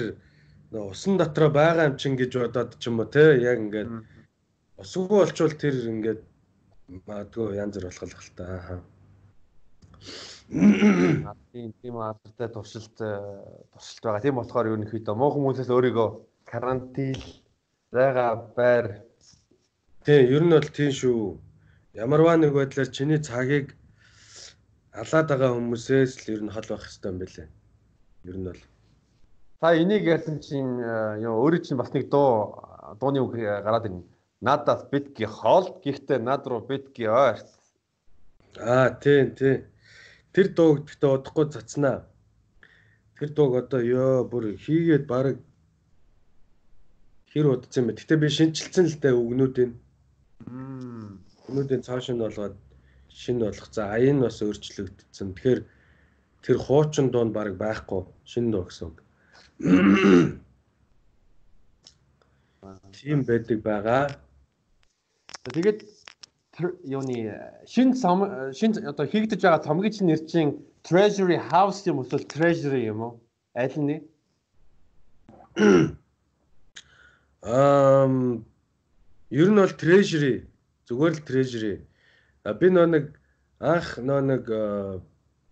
усан дотроо байгаа юм чин гэж бодоод ч юм уу те яг ингээд усгүй болчвол тэр ингээд магадгүй янз бүр болох л та аа. Тийм тийм алдартай туршилт туршилт байгаа. Тийм болохоор ерөнхийдөө муу хүмүүсээс өөрийгөө карантин зайгаа байр. Тийм ер нь бол тийм шүү. Ямарваа нэг байдлаар чиний цагийг алаад байгаа хүмүүсээс л ер нь хол байх хэрэгтэй юм билээ. Ер нь бол Та энийг ярьсан чинь ёо өөрөө чинь бас нэг дуу дууны үг гараад ирнэ. Надаас битги хоол гэхдээ над руу битги ойрт. Аа тийм тийм. Тэр дуу гэхдээ удахгүй цацнаа. Тэр дууг одоо ёо бүр хийгээд баг хэр удсан бэ? Гэтэ би шинчилсэн л дээ үгнүүдийн. Үгнүүдийн цааш нь болгоод шинэ болгох. За аян бас өөрчлөгдсөн. Тэгэхээр тэр хуучин дуун баг байхгүй. Шинэ дуу гэсэн үг. Тийм байдаг байгаа. Тэгээд юуны шин шин одоо хийгдэж байгаа цомгийн нэр чинь Treasury House юм уу Treasury юм уу? Аль нь? Ам ер нь бол Treasury зүгээр л Treasury. Би нөө нэг анх нөө нэг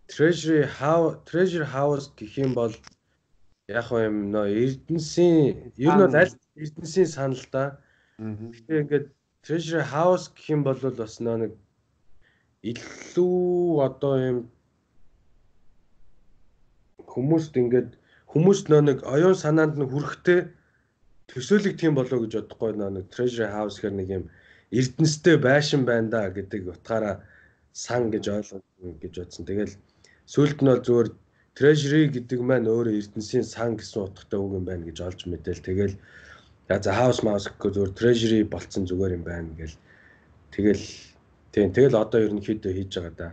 Treasury House Treasury House гэх юм бол яг юм нөө Эрдэнсийн ер нь бол аль Эрдэнсийн санал да. Гэхдээ ингээд Treasure House гэх юм бол бас нэг илүү одоо юм хүмүүст ингээд хүмүүст нэг оюун санаанд нь хүрэхтэй төсөөлөг тийм болоо гэж бодохгүй нэг Treasure House гэр нэг юм Эрдэнэстэй байшин байна да гэдэг утгаараа сан гэж ойлгоод гэж бодсон. Тэгэл сүүлд нь бол зүгээр Treasury гэдэг маань өөрөө Эрдэнсийн сан гэсэн утгатай үг юм байна гэж олж мэдээл. Тэгэл за house mouse гэхгүй зөвөр Treasury болцсон зүгээр юм байна гэл. Тэгэл Тийм тэгэл одоо ерөнхийдөө хийж байгаа да.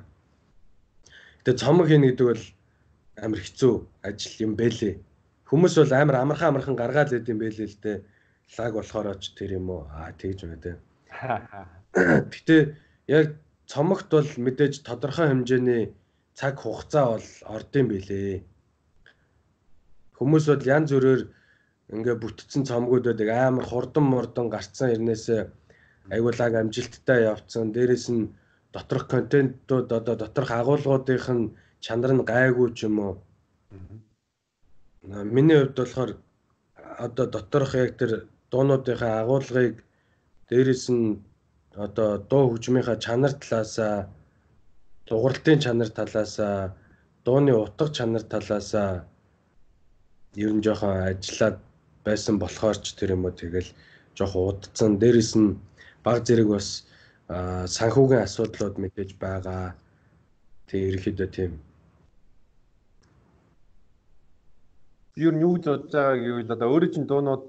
Гэтэ цомог хийнэ гэдэг бол амар хэцүү ажил юм бэлээ. Хүмүүс бол амар амархан амархан гаргаад лээд юм бэлээ л дээ. Лаг болохоор ч тэр юм уу? Аа тэгж байна дээ. <laughs> Гэтэ яг цомогт бол мэдээж тодорхой хэмжээний цаг хугацаа бол ордын бэлээ. Хүмүүс бол янз бүрээр ингээ бүтцэн цомгуудад амар хурдан мурдан гарцсан ирнээсээ айгуулаг амжилттай явцсан. Дээрээс нь доторх контентууд одоо доторх агуулгуудынх нь чанар нь гайгүй ч юм уу. Миний хувьд болохоор одоо доторх яг тэр дуунуудынхаа агуулгыг дээрэс нь одоо дуу хөгжмийнхаа чанар талаасаа дугарлтын чанар талаасаа дууны утга чанар талаасаа ер нь жоохон ажиллаад байсан болохоор ч тэр юм уу тэгэл жоохон удцсан дээрэс нь баг зэрэг бас санхүүгийн асуудлууд мэдээж байгаа. Тэг ерөөхдөө тийм ер нь юу гэж бодож байгааг гэвэл одоо өөрөө чинь дуунууд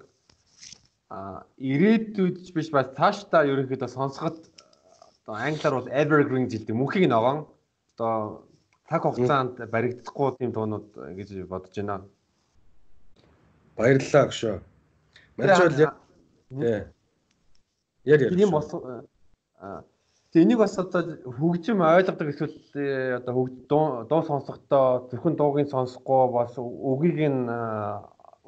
а ирээдүйд биш бас цаашдаа ерөнхийдөө сонсоход одоо англиар бол evergreen жилдэг мөнхийг ногоон одоо цаг хугацаанд баригдахгүй тийм дуунууд гэж бодож байна. Баярлалаа гшөө. Манайч бол яг яг яг. Тийм бос Тэгээ энийг бас одоо хөгжим ойлгодог эсвэл э, одоо дуу сонсохдоо зөвхөн дуугийн сонсохгүй бас үгийг нь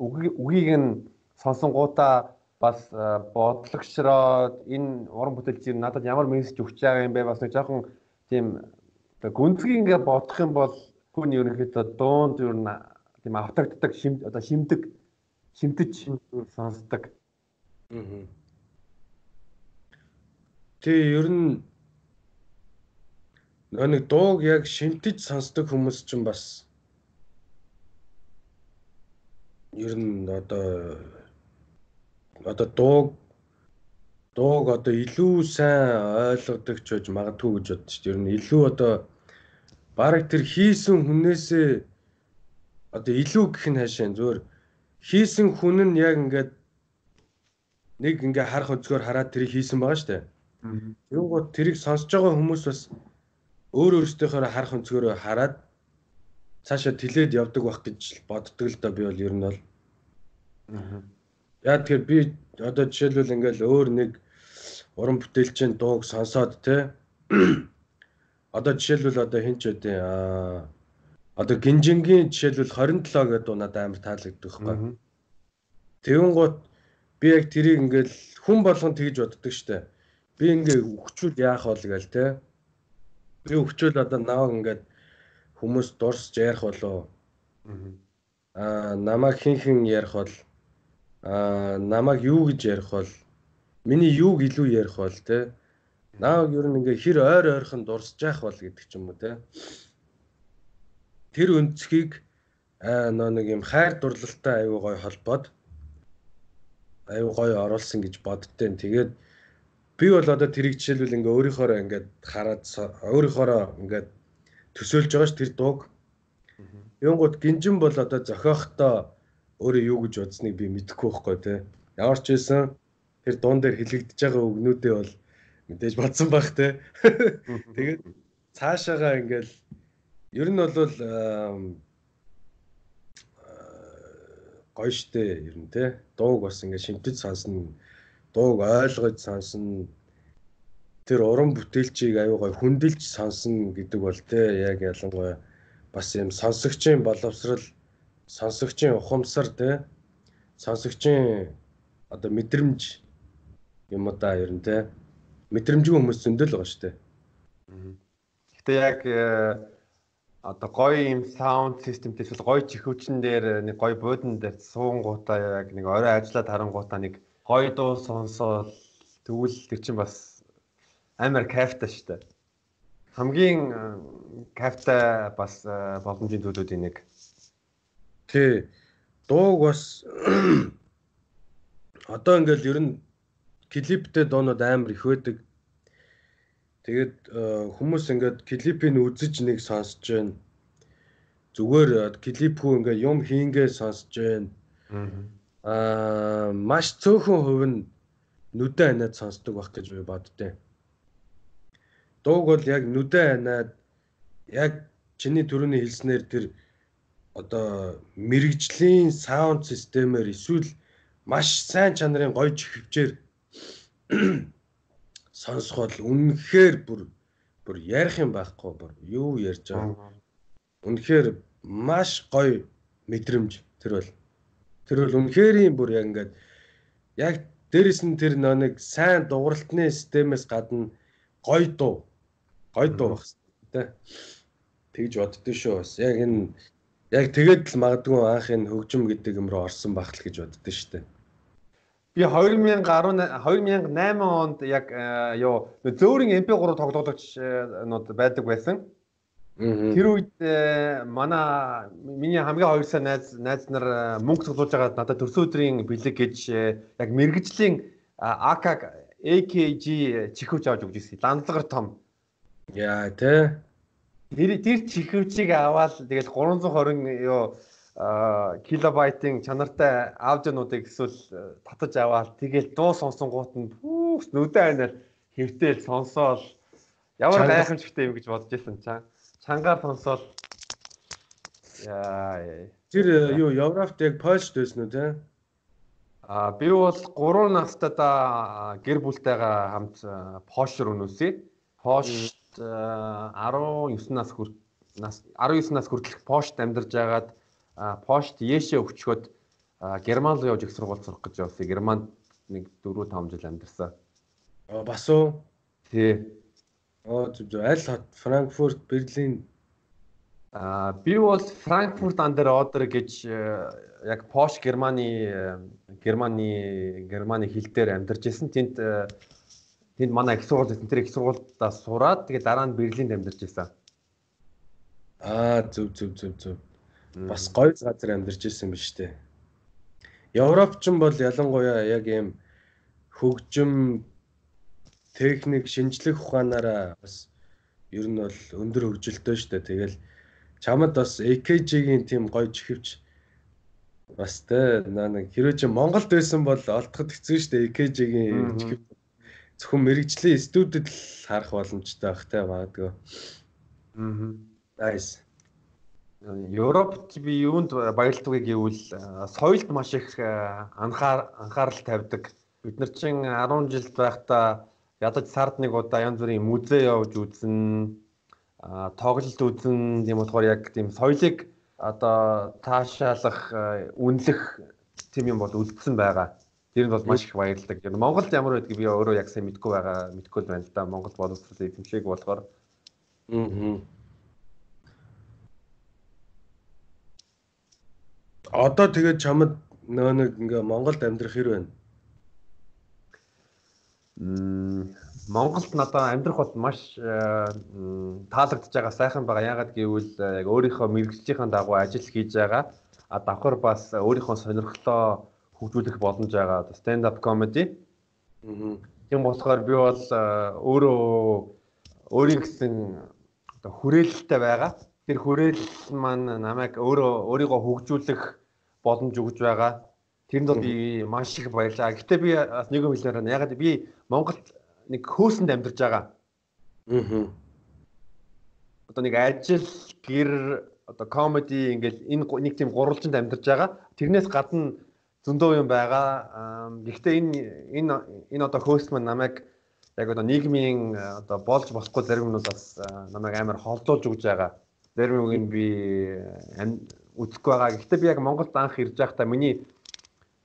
үгийг нь сонсонгуудаа бас бодлогшроод энэ уран бүтээлч надад ямар мессеж өгч байгаа юм бэ бас нэг жоохон тийм гүнзгий ингээ бодох юм бол хүн ерөнхийдөө дуунд ер нь тийм автагддаг шим одоо шимдэг шимтэж сонсдог. Аа. Тэгээ ер нь нэг дууг яг шинтэж сонсдог хүмүүс ч бас ер нь одоо одоо дууг дууг одоо илүү сайн ойлгодог ч гэж магадгүй гэж дээ. Ер нь илүү одоо бараг тэр хийсэн хүнээсээ одоо илүү гэх нь хаашаа зүгээр хийсэн хүн нь яг ингээд нэг ингээ харах өнцгөр хараад тэрийг хийсэн байгаа шүү дээ. Гоо тэрийг сонсож байгаа хүмүүс бас өөр өөртөөхөөр харах өнцгөрөө хараад цаашаа тэлээд явдаг байх гэж боддог л да би бол ер нь бол. Яа тэгэхээр би одоо жишээлбэл ингээл өөр нэг уран бүтээлчийн дууг сонсоод те <clears throat> одоо жишээлбэл одоо хин ч үдэ аа одоо гинжингийн жишээлбэл 27 гэдэг надад амар таалагддаг байхгүй. Тэгүн гут би яг тэрийг ингээл хүн болгон тэгж боддог штэ. Би ингээ өгчүүл яах бол гээл те. Би өвчөөл одоо наваг ингээд хүмүүс дурсж ярих болоо. Аа намайг хин хин ярих бол? Аа намайг юу гэж ярих бол? Миний юуг илүү ярих бол те? Нааг ер нь ингээ хэр ойр ойрхон дурсж яах бол гэдэг ч юм уу те тэр өнцгийг аа нөө нэг юм хайр дурлалтай аюу гой холбоод аюу гой оруулсан гэж боддтой. Тэгээд би бол одоо тэрийг жишээлбэл ингээ өөрийнхоороо ингээд хараад өөрийнхоороо ингээд төсөөлж байгаа ш тэр дууг. Юунгууд гинжин бол одоо зохиохдоо өөрөө юу гэж бодсныг би мэдэхгүй байхгүй те. Ямар ч байсан тэр дуун дээр хилэгдэж байгаа үгнүүдээ бол мэдээж бодсон байх те. <laughs> Тэгээд цаашаага ингээл ер нь бол гоё штэ ер нь те. Дууг бас ингээ шимтэж сонсно дууг ойлгож сонсно тэр уран бүтээлчийг аюу гай хүндэлж сонсно гэдэг бол те. Яг ялангуяа бас юм сонсогчийн боловсрал сонсогчийн ухамсар те. Сонсогчийн одоо мэдрэмж юм уу да ер нь те. Мэдрэмжгүй хүмүүс зөндөл байгаа дээ. Гэтэ яг э, одоо гоё юм саунд системтэй эсвэл гоё чихүүчэн дээр нэг гоё буудан дээр суунгуудаа яг нэг орой ажиллаад харангуудаа нэг гоё дуу сонсоод тэгвэл тэр чинь бас амар кайфтай шүү дээ. Хамгийн э, кайфтай бас э, боломжийн төлөвүүдийн нэг. Тий. Дууг бас <clears throat> одоо ингээл ер нь клиптэй дуунууд амар их байдаг. Тэгээд э, хүмүүс ингээд клипийг үзэж нэг сонсож байна. Зүгээр клипгүй ингээд юм хийнгээ сонсож байна. Аа маш цөөхөн хувь нь нүдэн ханаад сонсдог байх гэж би боддیں۔ дууг бол яг нүдэ ханаад яг чиний төрөний хэлснээр тэр одоо мэрэгжлийн саунд системээр эсвэл маш сайн чанарын гоё чихвчээр сонсох бол үнэхээр бүр бүр ярих юм байхгүй бүр юу ярьж байгаа. Үнэхээр маш гоё мэдрэмж тэр бол. Тэр бол үнэхэрийн бүр яг ингээд яг дээрэс нь тэр нэг сайн дууралтны системээс гадна гоё дуу. Гоё дуу байх хэрэгтэй тэгж боддөө шүү бас. Яг энэ яг тэгээд л магадгүй анх энэ хөгжим гэдэг юм руу орсон байх л гэж боддөө дээ Би 2010 2008 онд яг ёо зөөрийн MP3 тоглогдогч нууд байдаг байсан. Тэр үед манай миний хамгийн хоёр сайн найз найз нар мөнгө цуглуулж байгаа надад төрсөн өдрийн бэлэг гэж яг мэрэгжлийн AK AKG чихвч авч өгч ирсэн. Ландлагар том. Яа тэ. Тэр тэр чихвчийг аваад тэгэл 320 ёо килобайтын чанартай аудионуудыг эсвэл э, татаж аваад тэгэл дуу сонсонгууд нь хүүс нүдэн айнаар хэвтээл сонсоол ямар гайхамшигтай юм гэж бодож байсан чаа. Чангаар сонсоол яа Тэр э, юу Европт яг Польшд байсан уу те? А би бол 3 настайдаа гэр бүлтэйгээ хамт э, Польш руу нүүсээ. Польшд 19 нас хүртэл нас 19 нас хүртэл Польшд амьдарч байгаад пошт Ешэ өвчгöd Герман руу явж их сургууль сурах гэж явсан. Германд нэг 4 5 жил амьдарсан. Аа бас уу? Тий. Оо зүг зүг аль хот Франкфурт, Берлин Аа би бол Франкфурт андер Одер гэж э, яг Пош Германы э, Германы Германы хил дээр амьдарч исэн. Тэнд э, тэнд манай их сургууль байсан. Тэр их сургуульдаа сураад тэгээ дараа нь Берлинд амьдарч исэн. Аа зүг зүг зүг зүг бас гоё газар амьдарч ирсэн биз дээ. Европчин бол ялангуяа яг ийм хөгжим техник шинжлэх ухаанаараа бас ер нь бол өндөр хөгжилтэй шүү дээ. Тэгэл чамд бас AKG-ийн тийм гоё чихвч бас тэ нэг хэрвээ чи Монголд байсан бол олдоход хэцүү шүү дээ AKG-ийн чихвч зөвхөн мэрэгжлийн студид л харах боломжтой байх те магадгүй. Аа. Nice. Европт би юунд баярлдаг гэвэл соёлд маш их анхаар анхаарал тавьдаг. Бид нар чинь 10 жил байхдаа ядаж сард нэг удаа янз бүрийн музей явж үзнэ, тоглолт үзнэ. Тийм болохоор яг тийм соёлыг одоо таашаалах, үнэлэх тийм юм бол үлдсэн байгаа. Тэр нь бол маш их баярлдаг. Монголд ямар байдгийг би өөрөө яг сайн мэдгүй байгаа, мэдгүй байна л да. Монгол боловсрол эзэмшээг болохоор. Аа Одоо тэгээд чамд нөө нэг ингээ Монголд амьдрах хэр байна? Мм Монголд надад амьдрах бол маш э, таалагдж байгаа сайхан байгаа. Яагаад гэвэл яг өөрийнхөө мэрэгжлийн дагуу ажил хийж байгаа. А давхар бас өөрийнхөө сонирхлоо хөгжүүлэх боломж байгаа. Stand up comedy. Тийм болохоор би бол өөрөө өөрийн гэсэн хүрээлэлтэй байгаа. Тэр хүрээлэл маань намайг өөрөө өөрийгөө хөгжүүлэх боломж өгж байгаа. Тэрэнд бол би маш их баярлаа. Гэхдээ би бас нэг юм хэлмээр байна. Ягаад би Монголд нэг хөөсөнд амьдарч байгаа. Аа. Одоо нэг ажил, гэр, одоо комеди ингээл энэ нэг тийм гурвалжинд амьдарч байгаа. Тэрнээс гадна зөндөө юм байгаа. Гэхдээ энэ энэ энэ одоо хөөс маань намайг яг одоо нийгмийн одоо болж босхгүй зарим нь бас намайг амар холдуулж өгж байгаа. Зарим үг нь би үзэхгүй байгаа. Гэхдээ би яг Монголд анх ирж байхдаа миний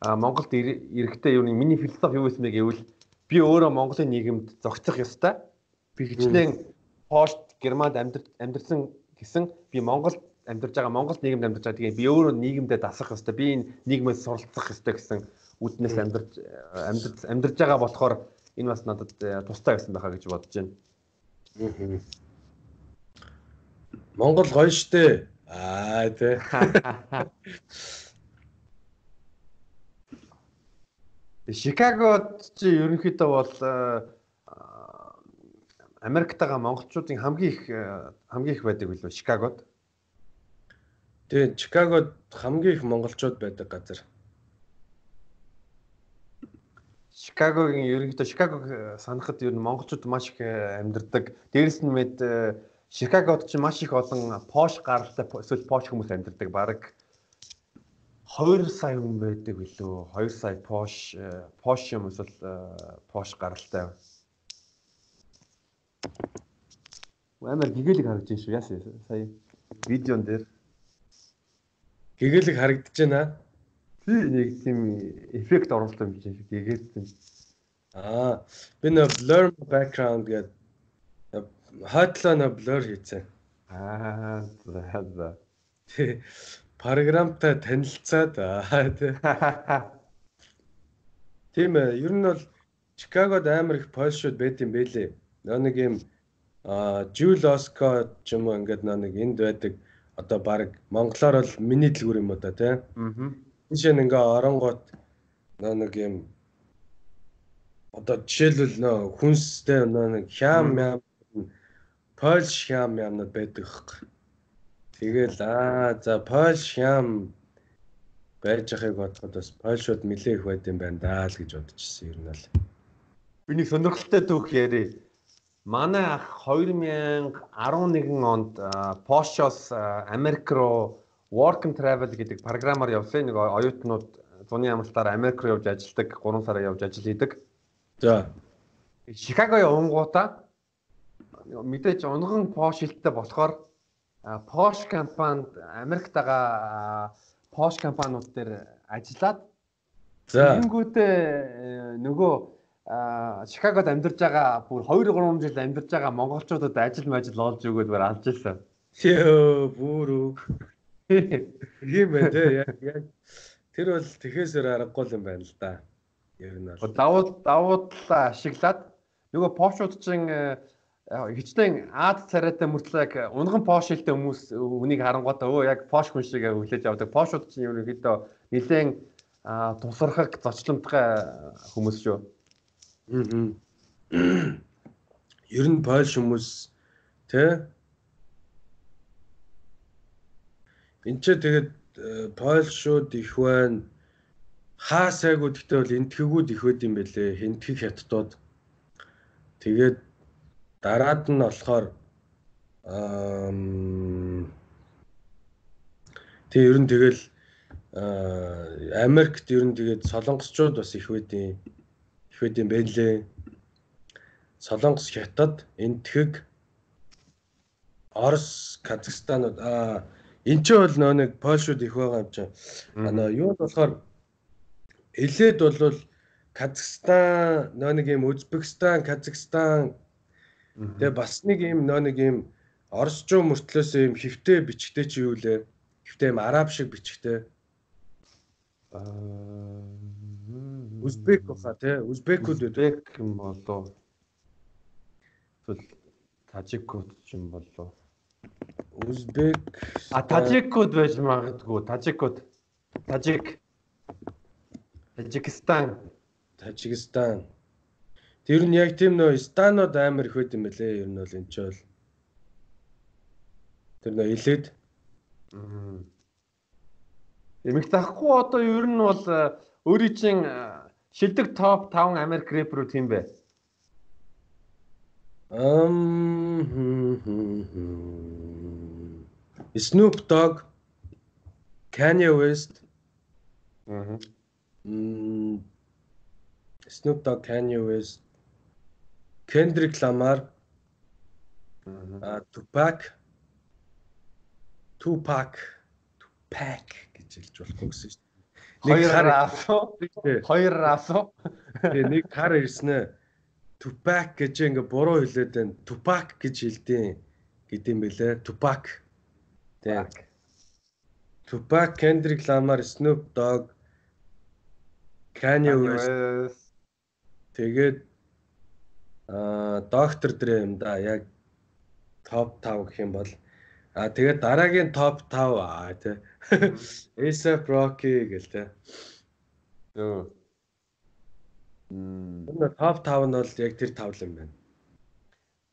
Монголд ирэхдээ юу миний философи юу байсан бэ гэвэл би өөрөө Монголын нийгэмд зохицох ёстой. Би хичнээн пост Германд амьдарсан гэсэн би Монголд амьдарч байгаа Монгол нийгэмд амьдарч байгаа. Тэгээ би өөрөө нийгэмдээ дасах ёстой. Би энэ нийгмээс суралцах ёстой гэсэн үднээс амьдарч амьдарч амьдарч байгаа болохоор энэ бас надад э, тустай байсан байхаа гэж бодож байна. Монгол гоё штэ. Аа тий. Шикагод чи ерөнхийдөө бол э, Америктайгаа монголчуудын хамгийн их э, хамгийн их байдаг билүү Шикагод? Тэгээ Чикагод хамгийн их монголчууд байдаг газар. Чикагогийн ерөнхийдөө Чикагог санахад ер нь монголчууд маш их амьдардаг. Дээрэс нь мэд Чикагод ч маш их олон Porsche гаралтай эсвэл Porsche хүмүүс амьдардаг. Бараг 2 сая хүн байдаг билүү? 2 сая Porsche Porsche юм эсвэл Porsche гаралтай. Амар гэгээлэг харагдаж байна шүү. Яасан сая видеон дээр гэгээлэг харагдаж байна. Би нэг тийм эффект оруулалт юм шиг гэгээдсэн. Аа, би нэ blur background гэдэг хойдлоо blur хийцэн. Аа, за за. Програмтай танилцаад аа тий. Тийм ээ, ер нь бол Чикагод амар их польшууд байт юм бэлээ. Нэг юм аа Жул Оско ч юм уу ингээд нэг энд байдаг одоо баг монголоор бол миний дэлгүүр юм уу та тий. Аа Жишээ нь ингээ нөө нэг юм одоо жишээлбэл нөө хүнстэй нөө нэг хям ям польш хям ямнууд байдаг хөөх. Тэгэл аа за польш хям байж байгааг бодоход бас польшууд нэлээ их байд юм байна даа л гэж бодчихсон ер нь л. Би нэг сонирхолтой түүх яриа. Манай ах 2011 онд Porsche-с Америк руу work and travel гэдэг програмаар явсан нэг оюутнууд зуны амралтаар Америк руу явж ажилладаг 3 сараа явж ажил хийдэг. За. Чикаго явангуудаа мэдээж унган Porsche шилттэй болохоор Porsche компанид Америкт байгаа Porsche компаниуд дээр ажиллаад тэгэнгүүтээ нөгөө Чикагод амьдарч байгаа бүр 2 3 жил амьдарч байгаа монголчуудад ажил мажил олж өгөөд бүр алж ирсэн. Йоо бүр Тийм байх тий яг тэр бол тэхээсээр аргагүй юм байна л да. Ер нь бол давуу давуудлаа ашиглаад нөгөө пошууд чинь э, хичнээн аад царайтай мөртлөө яг унган пош хэлтэй хүмүүс үнийг харангуйдаа өө яг пош хүн шиг хүлээж авдаг. Пошууд чинь ерөнхийдөө нэлээд тусархаг зочломтгай хүмүүс шүү. Ер нь польш хүмүүс тий Энд ч тэгээд э, Польшууд их байна. Хаа сайгууд гэхдээ бол энтгэгүүд их байд юм бэлээ. Хэнтгэг хятадууд. Тэгээд Дараад нь болохоор тэг ер нь тэгэл Америкт ер нь тэгээд солонгосчууд бас их байдیں۔ Их байдیں۔ Бэлээ. Солонгос хятад энтхэг Орос, Казахстанууд аа эн чинь бол нөө нэг Польшууд их байгаа юм чинь. Нөө юу болохоор Элээд бол Казахстан, нөө нэг юм Узбекистан, Казахстан, тэгээ бас нэг юм нөө нэг юм Оросчуу мөртлөөс юм хөвтэй бичгтэй чи юу лээ? Хөвтэй юм араб шиг бичгтэй. Аа Узбек баха тий Узбекүүд Узбек юм болоо. Тэгвэл Тажикууд ч юм болоо. Узбек А тажикууд байж магадгүй. Тажикууд. Тажик. Тажикстан. Тажикстан. Тэр нь яг тийм нөө станууд амар их байд юм бэлээ. Ер нь бол энэ ч бол. Тэр нөө илээд. Эмэг тахгүй одоо ер нь бол э, өөрийн чинь э, шилдэг топ 5 Америк рэпер үү тийм бэ? Ам Snoop Dogg, Kanye West. Аа. Snoop Dogg, Kanye West, Kendrick Lamar, аа Tupac, Tupac, Tupac гэж хэлж болохгүй гэсэн шүү дээ. Хоёр расуу. Хоёр расуу. Тэгээ нэг хар ирснэ. Tupac гэж ингээ буруу хэлээд байна. Tupac гэж хэлдээн гэдэм бэлээ. Tupac. Тийм. Tupac, Kendrick Lamar, Snoop Dogg, Kanye West. Тэгээд аа доктор Dre юм да. Яг топ 5 гэх юм бол аа тэгээд дараагийн топ 5 аа тий. A$AP Rocky гэл тий. Йоо. Мм. Топ 5 нь бол яг тэр тавл юм байна.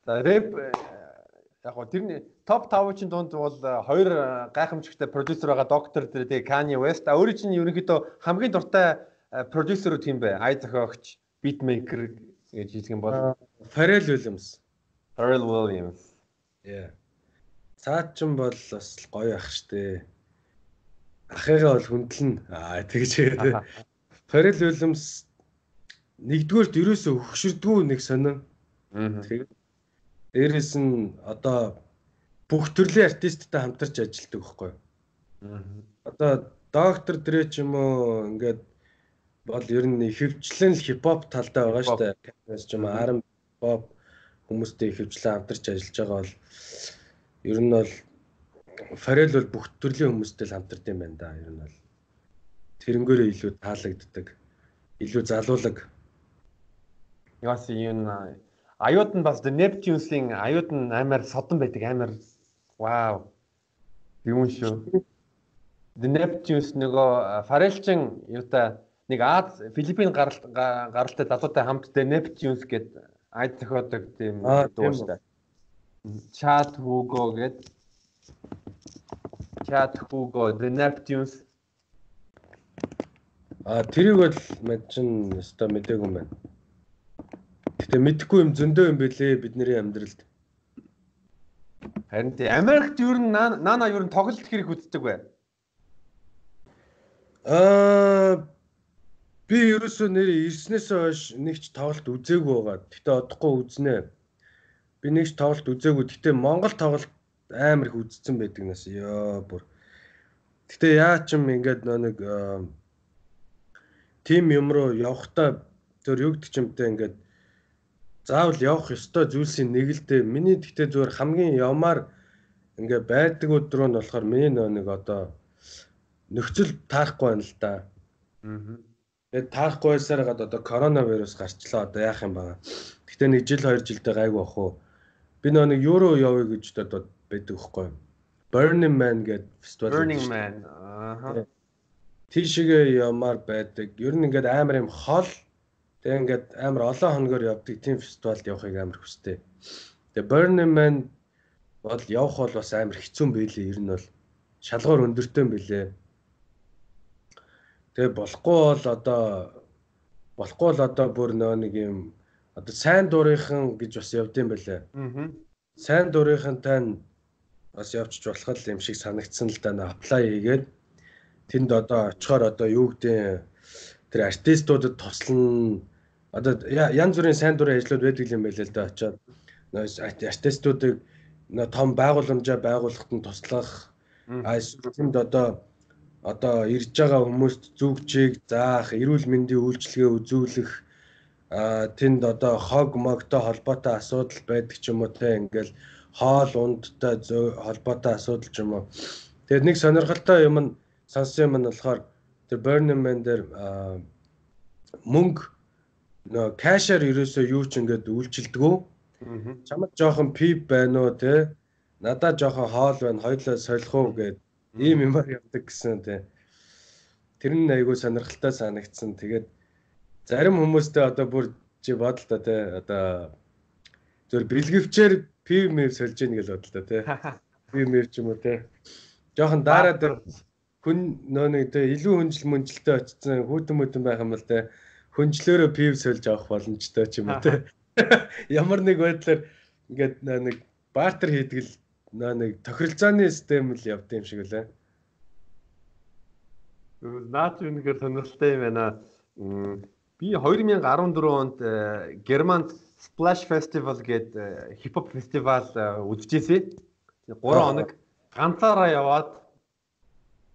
За рэп яг гоо тэрний топ 5-ын дунд бол э, хоёр э, гайхамшигтай продюсер байгаа доктор тэгээ Kanye West. Өөрийн чинь ерөнхийдөө хамгийн дуртай продюсерүүд тийм бай. Ай зохиогч beatmaker гэж хэлэх юм бол Pharrell Williams. Pharrell Williams. Яа. Цаачин бол бас гоё ах штэ. Ахыгаа бол хүндлэн. Аа тэгж яриад. <laughs> Pharrell Williams нэгдүгээрт ерөөсөө хөшөрдгүү нэг сонин. Тэгээд дээрэс нь одоо бүх төрлийн артисттай хамтарч ажилладаг байхгүй юу? Одоо доктор Дре ч юм уу ингээд бол ер нь ихэвчлэн л хипхоп талдаа байгаа шүү дээ. Капс ч юм R&B pop хүмүүстэй ихэвчлэн хамтарч ажиллаж байгаа бол ер нь бол Фарел бол бүх төрлийн хүмүүстэй л хамтард юм байна да. Ер нь бол тэрнгээрээ илүү таалагддаг. Илүү залуулаг. Яс юм аюуд нь бас Neptunes-ийн аюуд нь амар содон байдаг амар вау. Юм шүү. <laughs> The Neptunes нөгөө Фарелчин юутай нэг Аз Филиппин гаралтай залуутай хамт The Neptunes гээд айд зохиодог тийм дуу шүү дээ. Chat Hugo гээд Chat Hugo The Neptunes А тэрийг бол мэдчин өстой мдэггүй юм байна. Гэтэ мэдхгүй юм зөндөө юм бэлээ бидний амьдралд. Харин тий Америкт юу н наана юу н тоглолт хэрэг үздэг бай. Аа би ерөөсөө нэр ирснээс хойш нэг ч тоглолт үзээгүй байгаа. Гэтэ одохгүй үзнэ. Би нэг ч тоглолт үзээгүй. Гэтэ Монгол тоглолт амар их үзсэн байдаг нас. Ёо бүр. Гэтэ яа ч юм ингээд нэг тим юм руу тэр юу гэдэг чимтэй ингээд заавал явах ёстой зүйлсийн нэг л дээ. Миний гэхдээ зүгээр хамгийн явмаар ингээ байдаг өдрөө нь болохоор миний нэг одоо нөхцөл таарахгүй байна л да. Аа. Тэгээд таарахгүй байсаар гад одоо коронавирус гарчлаа одоо яах юм бага. Гэхдээ нэг жил хоёр жилдээ гайгүй бах уу. Би нэг евро явъя гэж одоо байдаг хөхгүй. Burning Man гэдэг фестивал. Burning Man. Аа. Тийшээ ямаар байдаг. Ер нь ингээд амар юм хол Тэгээ ингээд амар олон хоногор явдаг тийм фестивалд явахыг амар хүстэй. Тэгээ Burning Man бол явах бол бас амар хэцүү байлээ ер нь бол шалгуур өндөртэй юм билээ. Тэгээ болохгүй бол одоо болохгүй бол одоо бүр нөө нэг юм одоо сайн дуурайхан гэж бас явд юм байлээ. Аа. Сайн дуурайхантай нь бас явчих болох л юм шиг санагдсан л да на аплай хийгээд тэнд одоо очихоор одоо юу гэдэг тэр артистуудад тослон одоо янз бүрийн сайн дурын ажлууд байдаг юм байл л да очоод артистуудыг том байгууламжаа байгуулахад нь туслах а тэнд одоо одоо ирж байгаа хүмүүст зүгчийг заах, эрүүл мэндийн үйлчилгээ үзүүлэх тэнд одоо хог могтой холбоотой асуудал байдаг ч юм уу те ингээл хоол ундтай холбоотой асуудал ч юм уу. Тэгээд нэг сонирхолтой юм нь сонсон юм нь болохоор тэр Burning Man дээр мөнгө нөө кашаар ерөөсөө юу ч ингээд үйлчилдэггүй. Чамд жоохон пип байна уу те? Надад жоохон хоол байна, хоёлоо солих уу гэд ийм юмар явдаг гэсэн те. Тэр нь айгүй сонирхолтой санагдсан. Тэгээд зарим хүмүүстэй одоо бүр чи бодол та те одоо зөв бэлгэвчээр пив мэв сольж ийн гэж бодлоо те. Пив мэв ч юм уу те. Жохон дараад хүн нөө нэг те илүү хүнжил мөнжилтэй очсон хүүтэн мүтэн байх юм бол те хөнжлөөрөө пив сольж авах боломжтой ч юм уу те. <laughs> Ямар нэг байдлаар ингээд нэг бартер хийдэг л нэг тохиролцооны систем л явд юм шиг үлээ. Наач үнэхээр сонирхолтой юм байна. Би 2014 онд э, Германд Splash Festival гэдэг хипхоп фестивал үзчихсэн. 3 хоног ганцаараа яваад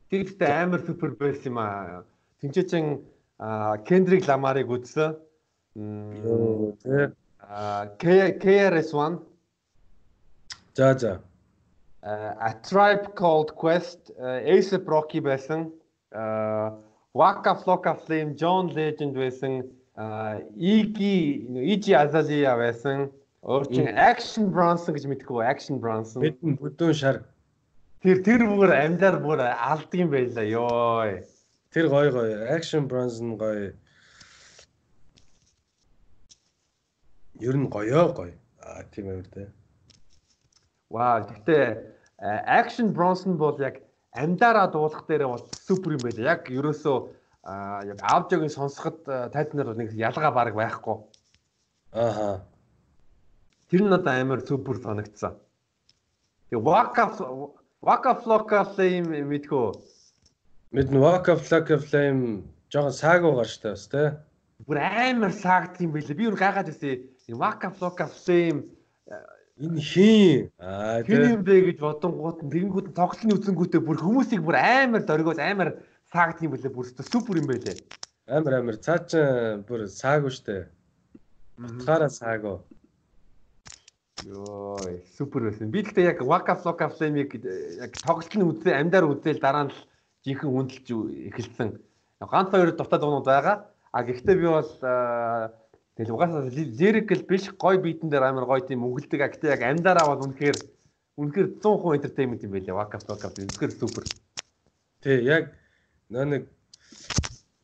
тэр ихтэй амар супер байсан юм аа. Тинчээчэн Кендрик Ламарыг үзсэн. Юу тий. А KRS-One. За за. A Tribe Called Quest, A$AP Rocky байсан. Waka Flocka Flame, John Legend байсан. Iggy, Iggy Azalea байсан. Өөрчн Action Bronson гэж мэдгүй Action Bronson. Бидний бүдүүн шар. Тэр тэр бүр амьдаар бүр алдсан байлаа ёо. Тэр гоё гоё. Action Bronson гоё. Ер нь гоёо гоё. Аа тийм ээ тэ. Вау, гэхдээ Action Bronson бол яг амьдараа дуулах дээр бол супер юм байлаа. Яг ерөөсөө яг аудиог сонсоход тайлбар нар нэг ялгаа баг байхгүй. Ааха. Тэр нь одоо амар супер санагдсан. Тэгээ Waka Waka Flocka Flame мэдхүү. Мэднэ Waka Flocka Flame жоохон саагуугаар штэ бас тий. Бүр амар саагд юм байлээ. Би юу гайхаад байсан. Waka Flocka Flame энэ хийн аа тийм юм бэ гэж бодонгууд тэгэнгүүт тоглолтын үзэнгүүтээ бүр хүмүүсийг бүр амар дөргөөс амар саагд юм бэлээ бүр супер юм байлээ. Амар амар. Цаа чи бүр саагүй штэ. Утгаараа саагүй ёо супер байсан. Би гэхдээ яг waka floka flame-ийг яг тоглолтын үзээ амдаар үзээл дараа нь жинхэнэ хүндэлж эхэлсэн. Ганц хоёр дутаа дуунууд байгаа. А гэхдээ би бол Тэгэл угаасаа lyrical биш гой битэн дээр амар гой тийм өгөлдөг актив яг амдаараа бол үнэхээр үнэхээр 100% entertainment юм байлээ. Waka Waka үнэхээр супер. Тий, яг нэг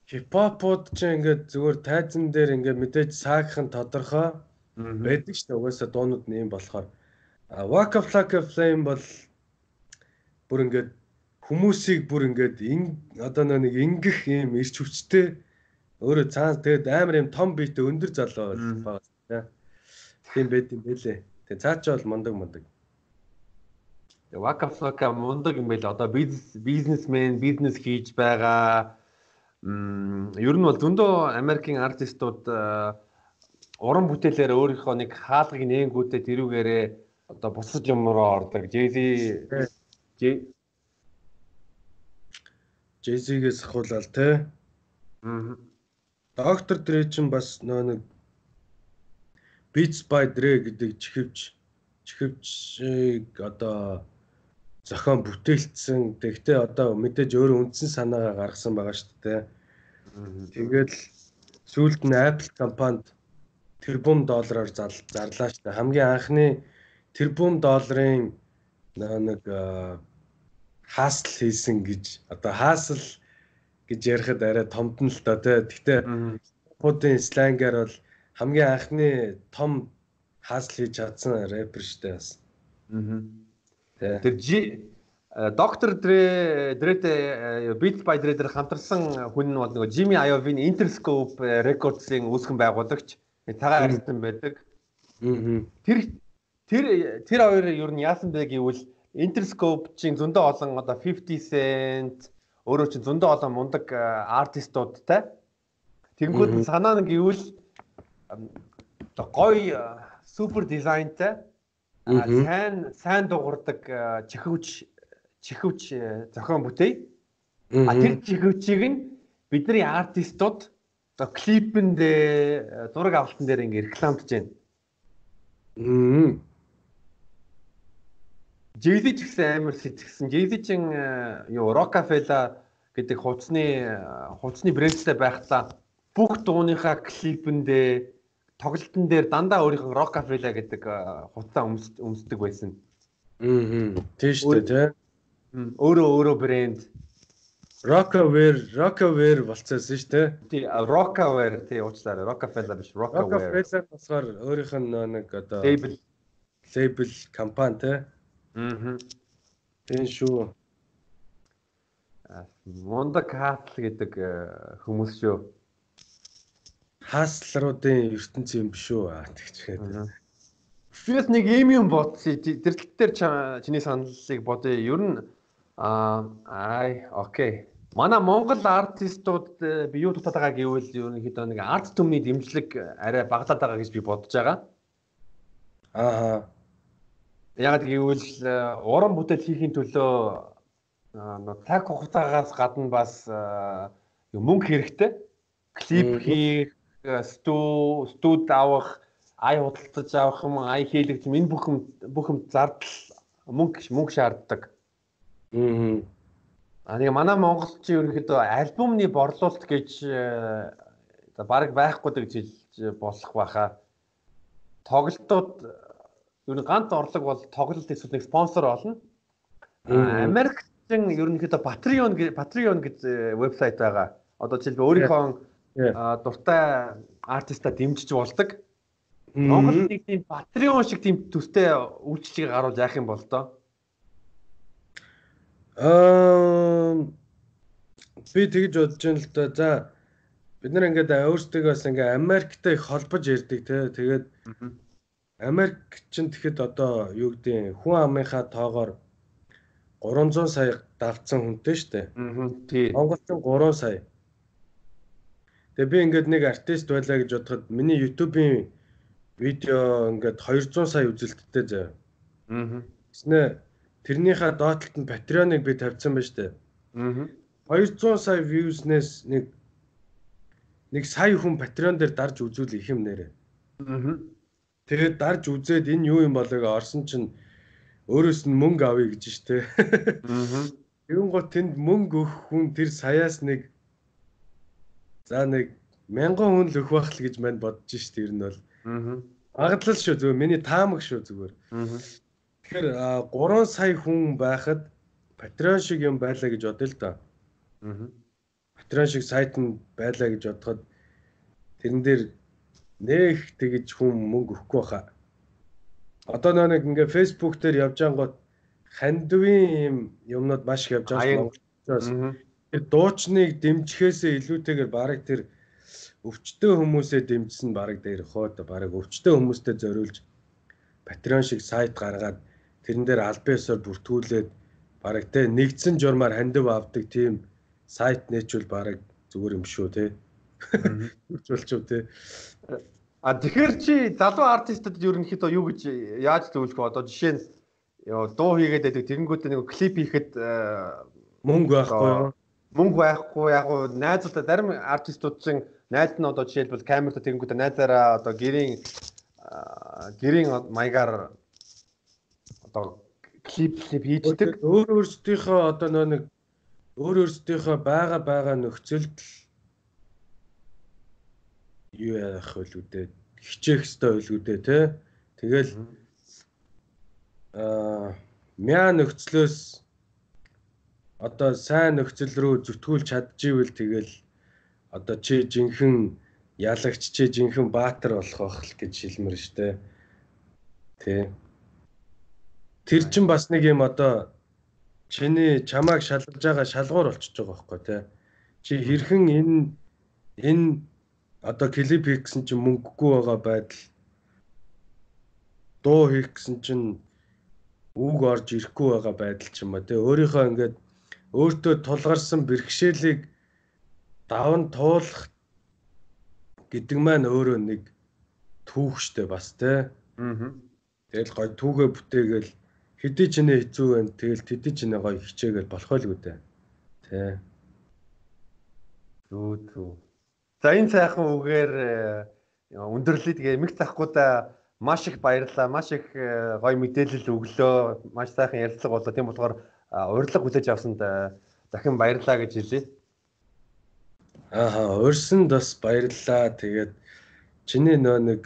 хипхопод ч ингээд зүгээр тайзан дээр ингээд мэдээж саагхан тодорхой байдаг шүү дээ. Угаасаа дуунууд нь юм болохоор Waka Waka Flame бол бүр ингээд хүмүүсийг бүр ингээд одоо нэг ингэх юм ирч хүчтэй Өөрөө цаана тэгээд амар юм том биетэ өндөр залуу байгаа тийм. Тийм байд юм бэлээ. Тэгээд цаа чи бол мундаг мундаг. Waka Flocka мундаг юм байл одоо бизнес бизнесмен бизнес хийж байгаа м ер нь бол зөндөө Америкийн артистууд уран бүтээлээр өөрийнхөө нэг хаалгыг нээнгүүтээ тэрүүгээрээ одоо бусад юмроо ордог. Jay-Z Jay-Z-гээс ахуулаад те. Аа Доктор Дре чинь бас нөө нэг Beats by Dre гэдэг чихвч чихвчийг одоо зохион бүтээлцсэн. Тэгтээ одоо мэдээж өөрөө үндсэн санаагаа гаргасан байгаа шүү дээ. Тэгээд сүүлд нь Apple компанид тэрбум доллараар зарлаа шүү дээ. Хамгийн анхны тэрбум долларын нэг хаасл хийсэн гэж одоо хаасл гэж ярихад арай томдно л доо тий. Гэхдээ Пуудын сленгээр бол хамгийн анхны том хаасл хийж чадсан рэпер штэ бас. Аа. Тэр жи доктор Дре Дрэтэй Beats by Dre дээр хамтарсан хүн нь бол нөгөө Jimmy Iovine Interscope Records-ийн үүсгэн байгуулагч цагаан арстан байдаг. Аа. Тэр тэр тэр хоёр ер нь яасан бэ гэвэл Interscope-ийн зөндөө олон одоо 50 Cent өөрөө чинь зөндөө олон мундаг артистуудтай. Тэнгүүд санаа нь гэвэл гоё супер дизайнтай сайн сайн дуурдаг чихвч чихвч зохион бүтээй. А тэр чихвчийг нь бидний артистууд одоо клипэнд зураг авалтан дээр ингээ рекламдж байна. Ч гэсэн амар сэтгэсэн. Jay-Z чин юу Rockefeller гэдэг хувцсны хувцсны брэндтэй байхлаа бүх дууныхаа клипэндээ тоглолтын дээр дандаа өөрийнхөө Rockefeller гэдэг хувцас өмсдөг байсан. Аа. Тийм шүү дээ, тийм. Өөрөө өөрөө брэнд Rockefeller Rockefeller болцсон шүү дээ. Тий, Rockefeller тий уучлаарай. Rockefeller биш, Rockefeller. Rockefeller болохоор өөрийнх нь нэг одоо label label компани тий Аа. Тийм шүү. Мундаг хаасл гэдэг э, хүмүүс шүү. Хааслруудын ертөнц юм биш үү? Тэгчгээд. Фиэс нэг юм юм бодсон. Тэр тал дээр чиний саналыг бодъё. Ер нь аа ай окей. Манай Монгол артистууд э, би юу дутаад байгаа гэвэл ерөнхийдөө нэг арт түмний дэмжлэг арай багтаад байгаа гэж би бодож байгаа. Аа Яг гэвэл э, уран бүтээл хийхин төлөө цаг хугацаагаас гадна бас э, мөнгө хэрэгтэй. Клип хийх, э, сту студ авах, ай худалдаж авах юм, ай энэ бүх юм бүх юм зардал мөнгө мөнгө шаарддаг. Аа. А нэг манай монголчин ерөнхийдөө альбомны борлуулалт гэж баг байхгүй гэж хэлж болох байхаа. Тоглолтууд ер нь ганц орлого бол тоглолт эсвэл нэг спонсор олно. Америкчин ерөнхийдөө Patreon Patreon гэж вебсайт байгаа. Одоо жишээлбэл өөрийнхөө дуртай артиста дэмжиж болдог. Монгол нэг тийм Patreon шиг тийм төстэй үйлчлэгийг гаруул яах юм бол доо. Аа би тэгж бодож байна л да. За бид нар ингээд өөрсдөө бас ингээд Америктэй холбож ярьдаг те. Тэгээд Америк чинь тэгэхэд одоо юу гэдэг хүн амынхаа тоогоор 300 сая давтсан хүнтэй штэ. Аа. Тий. Монгол чинь 3 сая. Тэгээ би ингээд нэг артист байлаа гэж бодоход миний YouTube-ийн видео ингээд 200 сая үзэлттэй заяа. Аа. Тэснэ тэрнийхээ доотлолт нь Patreon-ыг би тавьсан ба штэ. Аа. 200 сая views-нээс нэг нэг сая хүн Patreon дээр дарж үзүүл их юм нэрэ. Аа. Тэгээд дарж үзээд энэ юу юм болоог орсон чинь өөрөөс нь мөнгө авъя гэж штэ. Аа. Тэгүн гот тэнд мөнгө өгөх хүн тэр саяас нэг за нэг мянган хүн л өгөх байх л гэж манд бодож штэ ер нь бол. Аа. Магадлал шүү зүгээр миний таамаг шүү зүгээр. Аа. Тэгэхээр 3 сая хүн байхад Patreon шиг юм байлаа гэж бодъё л доо. Аа. Patreon шиг сайт нь байлаа гэж бодоход тэрэн дээр нэх тэгж хүн мөнгө өгөхгүй баха. Одоо нэг ингээ Facebook дээр явж ангууд хандвийн юм юмнууд маш их явж байгаа. Тэр дуучныг дэмжихээсээ илүүтэйгээр бараг тэр өвчтөө хүмүүсээ дэмжсэн бараг дээр хоод бараг өвчтөө хүмүүстэй зориулж Patreon шиг сайт гаргаад тэрэн дээр аль биесээр бүртгүүлээд бараг те нэгдсэн журмаар хандив авдаг тийм сайт нээчүүл бараг зүгээр юм шүү те. Хөвчүүлчих те. А тэгэхээр чи залуу артистууд ерөнхийдөө юу гэж яаж зөвлөх вэ? Одоо жишээ нь дуу хийгээд байдаг тэгэнгүүтээ нэг клип хийхэд мөнгө байхгүй юу? Мөнгө байхгүй яг уу найзуудаа зарим артистууд чинь найз нь одоо жишээлбэл камертай тэгэнгүүтээ найзаараа одоо гэрийн гэрийн маягаар одоо клип клип хийдэг. Өөр өөрсдийнхөө одоо нэг өөр өөрсдийнхөө бага бага нөхцөлд юу яах вэ лүүдээ хичээх хэрэгтэй байлгүүдээ те. Тэгэл аа мяа нөхцлөөс одоо сайн нөхцөл рүү зүтгүүлж чадчихвэл тэгэл одоо чи жинхэнэ ялагч чи жинхэнэ баатар болох байх л гэж хэлмэр штэ тий Тэр чин бас нэг юм одоо чиний чамааг шалгаж байгаа шалгуур болчихж байгаа байхгүй тий чи хэрхэн энэ энэ одоо клип хийх гэсэн чинь мөнгөгүй байгаа байдал дуу хийх гэсэн чинь үг орж ирэхгүй байгаа байдал ч юм а тий өөрийнхөө ингээд өөртөө тулгарсан бэрхшээлийг даван туулах гэдэг маань өөрөө нэг түүх штэ бас тий Аа. тэгэл гой түүхээ бүтээгээл хэдий ч нэ хэцүү байна тэгэл тэдий ч нэ гой хичээгээл болох байлгүй дээ тий Зүү зүү. За энэ сайхан үгээр өндөрлөе тэгээ эмэг цахгуудаа маш их баярлалаа. Маш их гоё мэдээлэл өглөө. Маш сайхан ярилцлага болоо. Тийм болохоор урилга хүлээж авсанд дахин баярлалаа гэж хэлье. Аа, урьсанд бас баярлалаа. Тэгээд чиний нөө нэг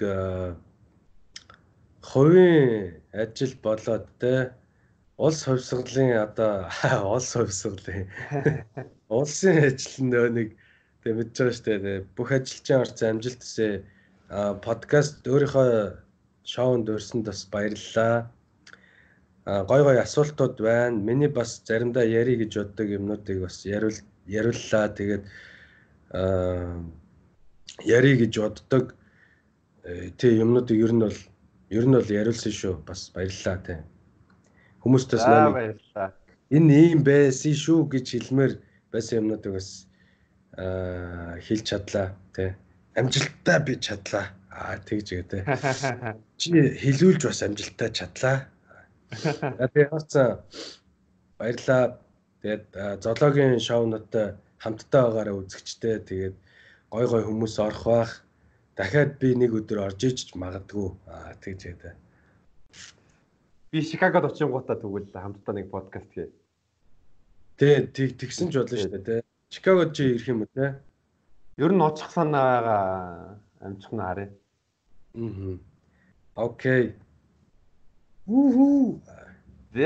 хувийн ажил болоод те улс хувьсгалын одоо <laughs> улс хувьсгалын <laughs> улсын ажил нөө нэг тэг мэдж байгаа шүү дээ. Бүх ажилчин орц амжилт хүсье. А подкаст өөрийнхөө шоунд өрсөнд бас баярлалаа. А гой гой асуултууд байна. Миний бас заримдаа яри гэж боддог юмнуудыг бас яриул яриуллаа. Тэгээд а яри гэж боддог тий юмнуудыг ер нь бол ер нь бол яриулсан шүү. Бас баярлалаа тий. Хүмүүстээс маань баярлалаа. Энэ ийм байсан шүү гэж хэлмээр байсан юмнуудыг бас хэлж чадлаа тий. Амжилттай би чадлаа. Аа тэгж ээ тий. <laughs> Чи хэлүүлж бас амжилттай чадлаа. Тэгээ хацаа баярлаа. Тэгээд зоологийн шоунуудтай хамтдаа байгаараа үзэгчтэй. Тэгээд гой гой хүмүүс орох бах. Дахиад би нэг өдөр орж иж магадгүй. Аа тэгж ээ. Би Чикагод очингуудаа тэгвэл хамтдаа нэг подкаст гээ. Тэ тэг тэгсэн ч болно шүү дээ тий. Чикагод чи ирэх юм уу те? Ер нь очих санаа байгаа амжих нь харъя. Аа. Окей. Уху. За